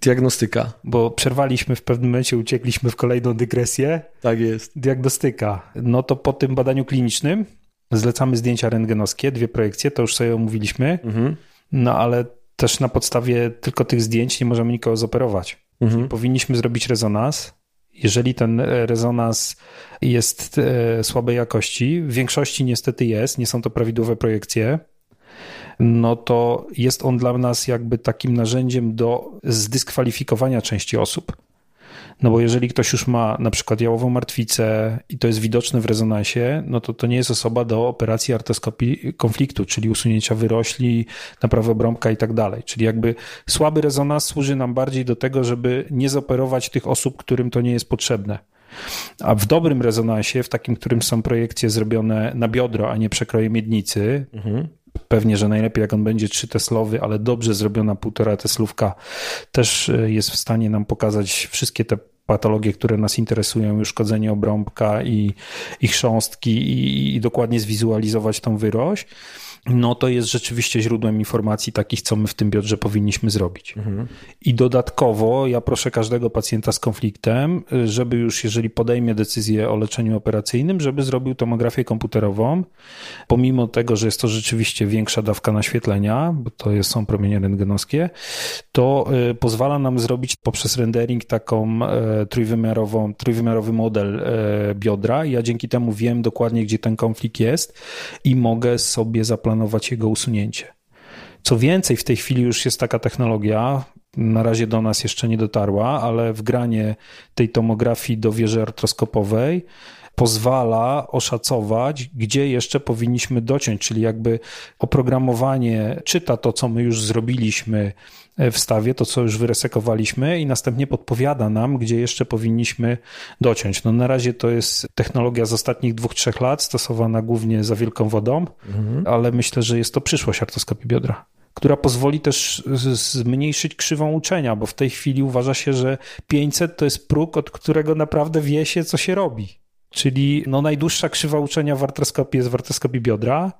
Diagnostyka. Bo przerwaliśmy w pewnym momencie, uciekliśmy w kolejną dygresję. Tak jest. Diagnostyka. No to po tym badaniu klinicznym zlecamy zdjęcia rentgenowskie, dwie projekcje, to już sobie omówiliśmy, mhm. no ale też na podstawie tylko tych zdjęć nie możemy nikogo zoperować. Mhm. Powinniśmy zrobić rezonans. Jeżeli ten rezonans jest e, słabej jakości, w większości niestety jest, nie są to prawidłowe projekcje, no to jest on dla nas jakby takim narzędziem do zdyskwalifikowania części osób. No bo jeżeli ktoś już ma na przykład jałową martwicę i to jest widoczne w rezonansie, no to to nie jest osoba do operacji artoskopii konfliktu, czyli usunięcia wyrośli, naprawy obrąbka i tak dalej. Czyli jakby słaby rezonans służy nam bardziej do tego, żeby nie zoperować tych osób, którym to nie jest potrzebne. A w dobrym rezonansie, w takim, którym są projekcje zrobione na biodro, a nie przekroje miednicy, mhm. Pewnie, że najlepiej jak on będzie 3 teslowy, ale dobrze zrobiona półtora teslówka też e, jest w stanie nam pokazać wszystkie te patologie, które nas interesują, uszkodzenie obrąbka i, i chrząstki i, i dokładnie zwizualizować tą wyrość no to jest rzeczywiście źródłem informacji takich, co my w tym biodrze powinniśmy zrobić. Mhm. I dodatkowo ja proszę każdego pacjenta z konfliktem, żeby już jeżeli podejmie decyzję o leczeniu operacyjnym, żeby zrobił tomografię komputerową, pomimo tego, że jest to rzeczywiście większa dawka naświetlenia, bo to jest, są promienie rentgenowskie, to y, pozwala nam zrobić poprzez rendering taką e, trójwymiarową, trójwymiarowy model e, biodra. Ja dzięki temu wiem dokładnie, gdzie ten konflikt jest i mogę sobie zaplanować zaplanować jego usunięcie. Co więcej, w tej chwili już jest taka technologia, na razie do nas jeszcze nie dotarła, ale wgranie tej tomografii do wieży artroskopowej pozwala oszacować, gdzie jeszcze powinniśmy dociąć, czyli jakby oprogramowanie czyta to, co my już zrobiliśmy w stawie, to co już wyresekowaliśmy i następnie podpowiada nam, gdzie jeszcze powinniśmy dociąć. No na razie to jest technologia z ostatnich dwóch, trzech lat, stosowana głównie za wielką wodą, mhm. ale myślę, że jest to przyszłość artoskopii biodra która pozwoli też zmniejszyć krzywą uczenia, bo w tej chwili uważa się, że 500 to jest próg, od którego naprawdę wie się, co się robi. Czyli no, najdłuższa krzywa uczenia w artroskopii jest w artroskopii biodra,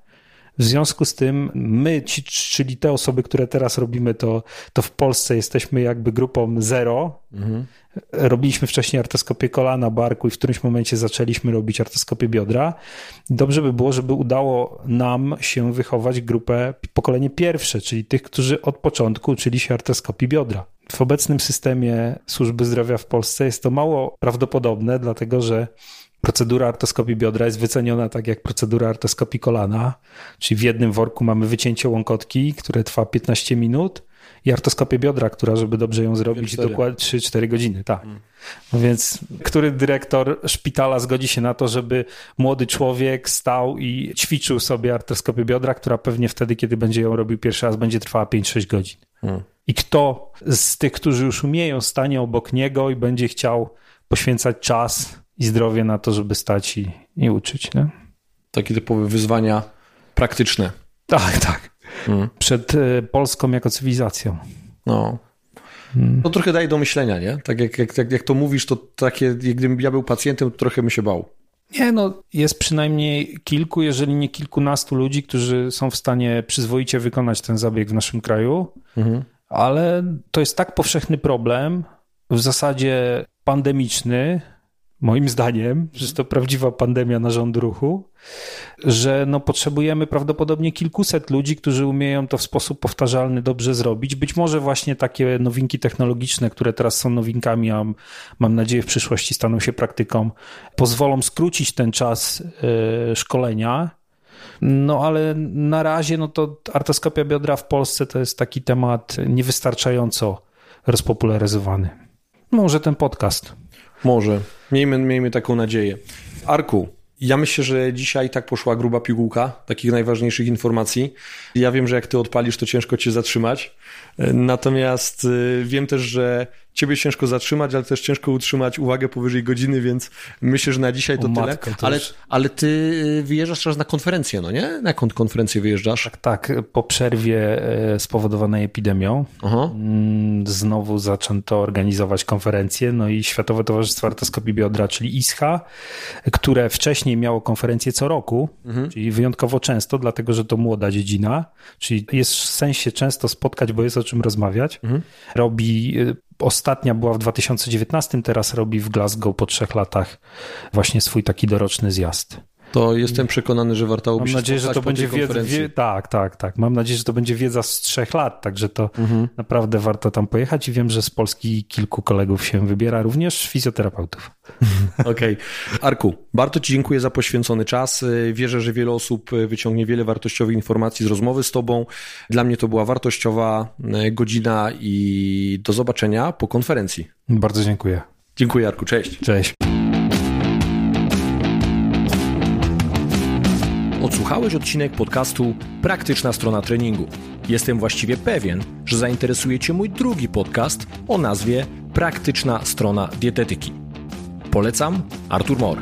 w związku z tym my, ci, czyli te osoby, które teraz robimy, to, to w Polsce jesteśmy jakby grupą zero. Mhm. Robiliśmy wcześniej artoskopię kolana, barku i w którymś momencie zaczęliśmy robić artoskopię biodra. Dobrze by było, żeby udało nam się wychować grupę pokolenie pierwsze, czyli tych, którzy od początku uczyli się artoskopii biodra. W obecnym systemie służby zdrowia w Polsce jest to mało prawdopodobne, dlatego że Procedura artoskopii biodra jest wyceniona tak jak procedura artoskopii kolana, czyli w jednym worku mamy wycięcie łąkotki, które trwa 15 minut i artoskopię biodra, która, żeby dobrze ją zrobić, dokładnie 3-4 godziny, tak. No więc który dyrektor szpitala zgodzi się na to, żeby młody człowiek stał i ćwiczył sobie artoskopię biodra, która pewnie wtedy, kiedy będzie ją robił pierwszy raz, będzie trwała 5-6 godzin. Hmm. I kto z tych, którzy już umieją, stanie obok niego i będzie chciał poświęcać czas i zdrowie na to, żeby stać i, i uczyć. Nie? Takie typowe wyzwania praktyczne. Tak, tak. Hmm. Przed e, Polską jako cywilizacją. No. Hmm. To trochę daje do myślenia, nie? Tak jak, jak, jak, jak to mówisz, to takie, jak gdybym ja był pacjentem, to trochę bym się bał. Nie, no jest przynajmniej kilku, jeżeli nie kilkunastu ludzi, którzy są w stanie przyzwoicie wykonać ten zabieg w naszym kraju, mhm. ale to jest tak powszechny problem, w zasadzie pandemiczny, moim zdaniem, że to prawdziwa pandemia narządu ruchu, że no potrzebujemy prawdopodobnie kilkuset ludzi, którzy umieją to w sposób powtarzalny dobrze zrobić. Być może właśnie takie nowinki technologiczne, które teraz są nowinkami, a mam nadzieję w przyszłości staną się praktyką, pozwolą skrócić ten czas e, szkolenia. No ale na razie no to artoskopia biodra w Polsce to jest taki temat niewystarczająco rozpopularyzowany. Może ten podcast. Może. Miejmy, miejmy taką nadzieję. Arku, ja myślę, że dzisiaj tak poszła gruba pigułka takich najważniejszych informacji. Ja wiem, że jak ty odpalisz, to ciężko cię zatrzymać. Natomiast y, wiem też, że ciebie ciężko zatrzymać, ale też ciężko utrzymać uwagę powyżej godziny, więc myślę, że na dzisiaj to o, tyle. Ale, ale ty y, wyjeżdżasz teraz na konferencję, no nie? Na jaką konferencję wyjeżdżasz? Tak, tak. Po przerwie e, spowodowanej epidemią Aha. Mm, znowu zaczęto organizować konferencje, no i Światowe Towarzystwo Artoskopii Biodra, czyli ISHA, które wcześniej miało konferencję co roku, mhm. czyli wyjątkowo często, dlatego że to młoda dziedzina, czyli jest w sensie często spotkać, bo jest o czym rozmawiać. Mhm. Robi y, Ostatnia była w 2019, teraz robi w Glasgow po trzech latach właśnie swój taki doroczny zjazd. To jestem przekonany, że warto by Mam nadzieję, że to będzie wiedza. Wie, tak, tak, tak. Mam nadzieję, że to będzie wiedza z trzech lat, także to mhm. naprawdę warto tam pojechać i wiem, że z Polski kilku kolegów się wybiera, również fizjoterapeutów. Okej. Okay. Arku, bardzo Ci dziękuję za poświęcony czas. Wierzę, że wiele osób wyciągnie wiele wartościowych informacji z rozmowy z Tobą. Dla mnie to była wartościowa e, godzina i do zobaczenia po konferencji. Bardzo dziękuję. Dziękuję, Arku. Cześć. Cześć. Odsłuchałeś odcinek podcastu Praktyczna strona treningu. Jestem właściwie pewien, że zainteresuje Cię mój drugi podcast o nazwie Praktyczna strona dietetyki. Polecam Artur Mor.